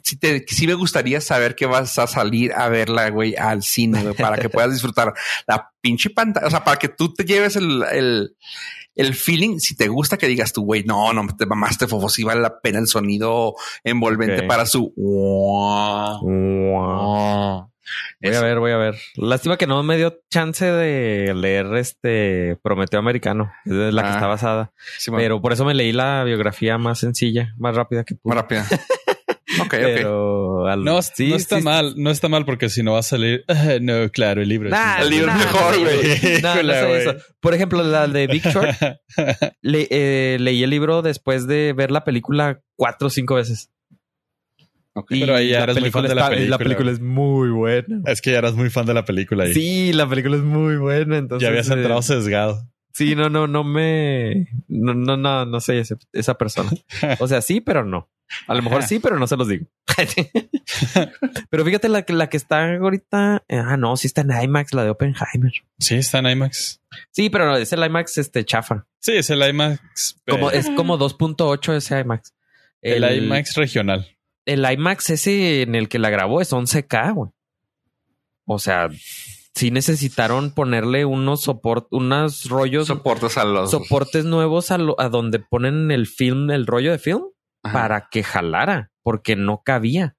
sí te, sí me gustaría saber que vas a salir a verla, güey, al cine, güey, para que puedas disfrutar la pinche pantalla, o sea, para que tú te lleves el, el, el feeling, si te gusta que digas tú, güey, no, no te mamaste, fofo, sí vale la pena el sonido envolvente para su. Wow. Voy a ver, voy a ver. Lástima que no me dio chance de leer este Prometeo Americano, es la que Ah. está basada. Sí, bueno, Pero por eso me leí la biografía más sencilla, más rápida que pude. más rápida. (laughs) ok, ok. Pero al- No, sí, no está sí, mal, no está mal porque si no va a salir. (laughs) "Ah, no, claro, el libro. es Nah, El libro es nah, mejor, güey. (laughs) No, no Híjole, sé güey. eso. Por ejemplo, la de Big Short, (laughs) le- eh, leí el libro después de ver la película cuatro o cinco veces. ok. Y Pero ahí ya eres muy fan de la está- película, La película es muy buena. Es que ya eras muy fan de la película Sí, la película es muy buena. Entonces, ya habías eh, entrado sesgado. Sí, no, no, no me. No, no, no, no soy ese- esa persona. O sea, sí, pero no. A lo mejor sí, pero no se los digo. (laughs) pero fíjate la, que- la que está ahorita. Ah, no, sí está en IMAX, la de Oppenheimer. Sí, está en IMAX. Sí, pero no, es el IMAX este chafa. Sí, es el IMAX. Como, es como 2.8 ese IMAX. el, IMAX regional. El IMAX ese en el que la grabó es 11K, güey. O sea, sí necesitaron ponerle unos soportes, unos rollos, soportes a los soportes nuevos a, lo- a donde ponen el film, el rollo de film, Ajá. para que jalara, porque no cabía.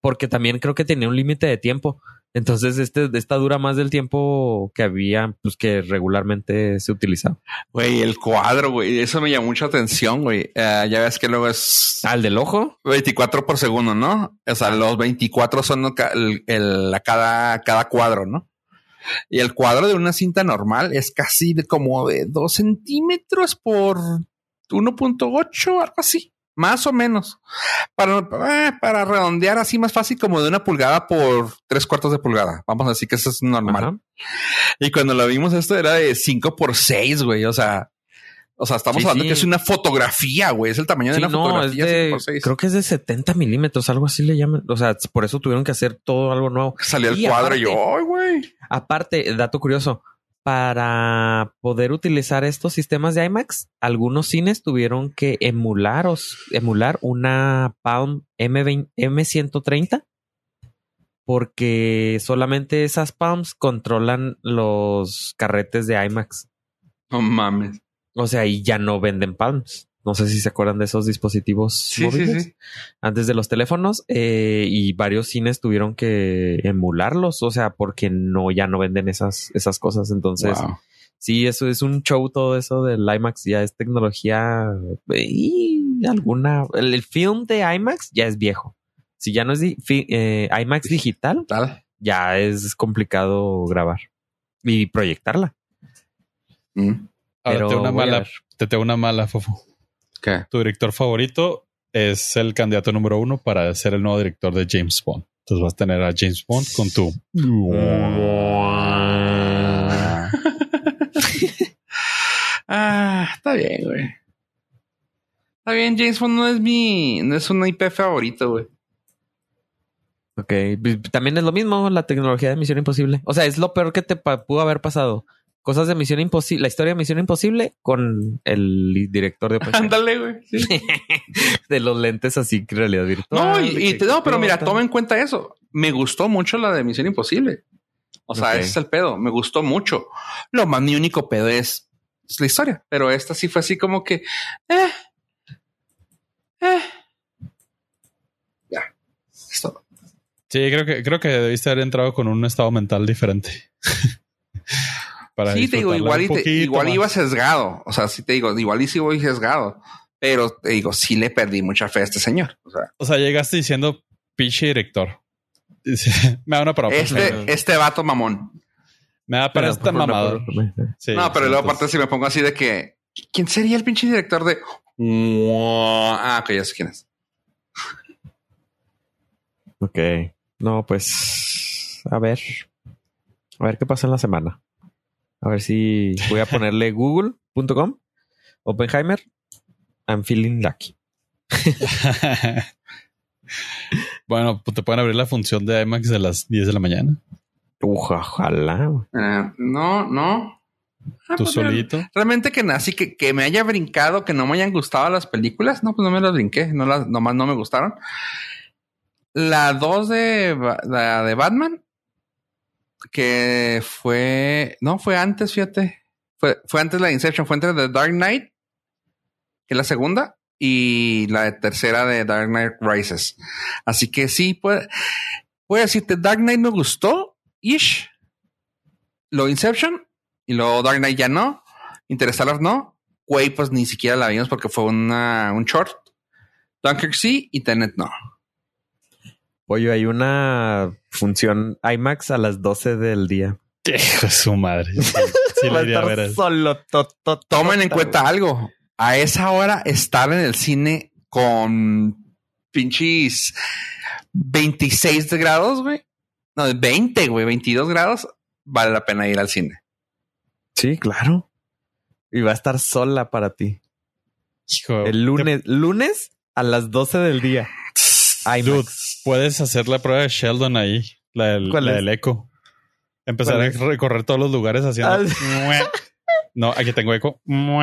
Porque también creo que tenía un límite de tiempo. Entonces, este, esta dura más del tiempo que había, pues que regularmente se utilizaba. Güey, el cuadro, güey. Eso me llamó mucha atención, güey. Eh, ya ves que luego es Al del ojo. 24 por segundo, ¿no? O sea, los 24 son el, el- la cada, cada cuadro, ¿no? Y el cuadro de una cinta normal es casi de como de 2 centímetros por 1.8, algo así. Más o menos. Para, eh, para redondear así más fácil como de una pulgada por tres cuartos de pulgada. Vamos a decir que eso es normal. Ajá. Y cuando lo vimos, esto era de 5 por 6, güey. O sea, o sea, estamos Sí, hablando sí. que es una fotografía, güey. Es el tamaño de una no, fotografía. de, 5 por 6. creo que es de 70 milímetros, algo así le llaman. O sea, por eso tuvieron que hacer todo algo nuevo. Salió el cuadro y yo, güey. Aparte, dato curioso, para poder utilizar estos sistemas de IMAX, algunos cines tuvieron que emular, emular una Palm M20 M130 porque solamente esas Palms controlan los carretes de IMAX. No mames. O sea, y ya no venden Palms. No sé si se acuerdan de esos dispositivos Sí, móviles sí. antes de los teléfonos eh, y varios cines tuvieron que emularlos, o sea, porque no ya no venden esas esas cosas. Entonces, Wow. sí, eso es un show todo eso del IMAX, ya es tecnología y alguna el, el film de IMAX ya es viejo. Si ya no es di- fi- eh, IMAX digital, Tal. ya es complicado grabar y proyectarla. Mm. Ahora Pero te una mala, te tengo una mala, Fofo. ¿Qué? Tu director favorito es el candidato número uno para ser el nuevo director de James Bond. Entonces vas a tener a James Bond con tu. Ah, está bien, güey. Está bien, James Bond no es mi, no es una IP favorito, güey. Ok, también es lo mismo la tecnología de Misión Imposible. O sea, es lo peor que te pudo haber pasado. Cosas de Misión Imposible, la historia de Misión Imposible con el director de. (laughs) Ándale, güey. Sí. (laughs) de los lentes así, realidad virtual. No, y, te- no, pero mira, toma en cuenta eso. Me gustó mucho la de Misión Imposible. O sea, ese es el pedo. Me gustó mucho. Lo más, mi único pedo es, es la historia. Pero esta sí fue así como que, eh, eh. Ya. Es todo. Sí, creo que, creo que debiste haber entrado con un estado mental diferente. (laughs) Para Sí, te digo, igual, y te- igual iba sesgado. O sea, sí te digo, igual y sí voy sesgado. Pero te digo, sí le perdí mucha fe a este señor. O sea, O sea, llegaste diciendo pinche director. (laughs) me da una propa. Este, este vato mamón. Me da para esta mamada. Sí, no, pero luego aparte si me pongo así de que ¿quién sería el pinche director de Ah, ok, ya sé quién es. Ok. No, pues a ver. A ver qué pasa en la semana. A ver si voy a ponerle (laughs) google.com Oppenheimer. I'm feeling lucky. (laughs) bueno, pues te pueden abrir la función de IMAX de las 10 de la mañana. ojalá. Eh, no, no. Ah, ¿Tú pues, solito? Realmente que así que, que me haya brincado, que no me hayan gustado las películas. No, pues no me las brinqué. No las, nomás no me gustaron. La 2 de, la de Batman, que fue, no, fue antes, fíjate. Fue, fue antes la Inception, fue entre The Dark Knight, que es la segunda, y la tercera de Dark Knight Rises. Así que sí, puede, puede decirte, Dark Knight me gustó, ish. Lo Inception, y luego Dark Knight ya no. Interstellar no. Quay pues ni siquiera la vimos porque fue una, un short. Dunkirk sí y Tenet no. Oye, hay una función IMAX a las 12 del día. (laughs) Hijo su madre. Sí, Solo, Tomen en cuenta algo. A esa hora estar en el cine con pinches 26 grados, güey. No, 20, güey, 22 grados. Vale la pena ir al cine. Sí, claro. Y va a estar sola para ti. Hijo, el lunes, lunes a las 12 del día. Ay, Dude, puedes hacer la prueba de Sheldon ahí, la del, eco. Empezar a recorrer todos los lugares haciendo. Ah, no, aquí tengo eco. No,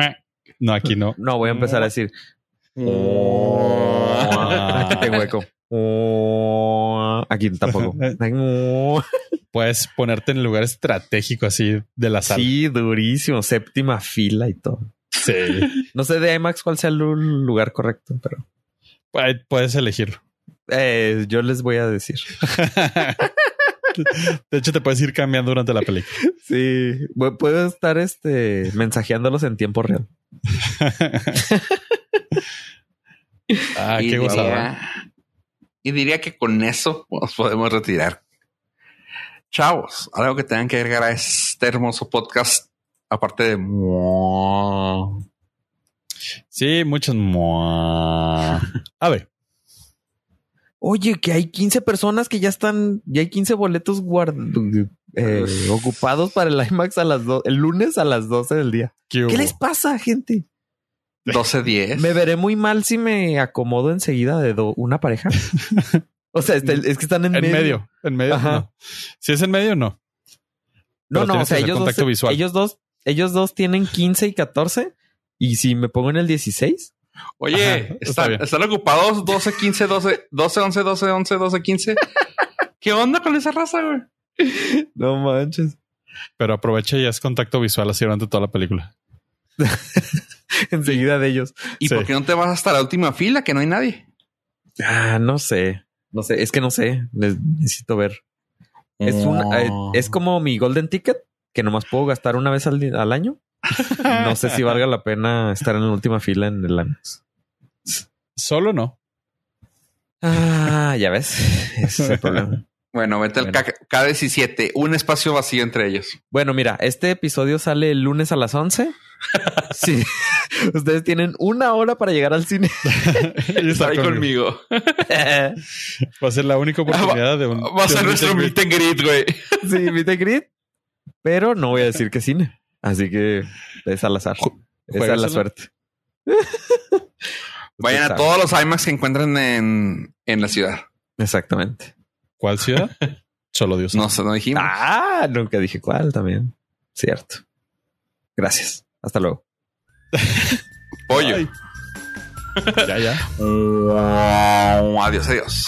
aquí no. No, voy a empezar a decir. aquí tengo eco. Aquí tampoco. (laughs) Puedes ponerte en el lugar estratégico así de la sala. Sí, durísimo. Séptima fila y todo. Sí. No sé de IMAX cuál sea el lugar correcto, pero puedes elegirlo. Eh, yo les voy a decir. (laughs) De hecho, te puedes ir cambiando durante la película. Sí, puedo estar este mensajeándolos en tiempo real. (laughs) ah, qué gozada. Y diría que con eso nos podemos retirar. Chavos, algo que tengan que agregar a este hermoso podcast, aparte de... Sí, muchos... A ver. Oye, que hay 15 personas que ya están, ya hay 15 boletos eh, ocupados para el IMAX a las el lunes a las 12 del día. ¿Qué, les pasa, gente? 12-10. Me veré muy mal si me acomodo enseguida de una pareja. o sea, este, es que están en, medio. En medio. No. Si es en medio, no. No, no, o sea, ellos dos, ellos dos, ellos dos tienen 15 y 14. Y si me pongo en el 16. Oye, están, ocupados 12, 15, 12, 12, 11, 12, 11, 12, 15. ¿Qué onda con esa raza, güey? No manches. Pero aprovecha y haz contacto visual así durante toda la película. (laughs) enseguida de ellos. ¿Y por qué no te vas hasta la última fila que no hay nadie? Ah, no sé. No sé. Es que no sé. Necesito ver. Es una, eh, es como mi golden ticket que nomás puedo gastar una vez al, año. (laughs) No sé si valga la pena estar en la última fila en el año. Solo no. Ah, ya ves. Ese es el problema. Bueno, vete al K17, un espacio vacío entre ellos. Bueno, mira, este episodio sale el lunes a las 11. (laughs) sí. Ustedes tienen una hora para llegar al cine. y (laughs) está ahí conmigo. Va a ser la única oportunidad de un. Va a ser nuestro meet and greet, güey. sí, meet and greet. Pero no voy a decir que cine. Así que es al azar. Esa es la suerte. (laughs) Vayan a todos los IMAX que encuentren en, en la ciudad. Exactamente. ¿Cuál ciudad? (laughs) Solo Dios. No no dijimos. Ah, nunca dije cuál también. Cierto. Gracias. Hasta luego. Pollo. (laughs) ya, ya. Adiós, adiós.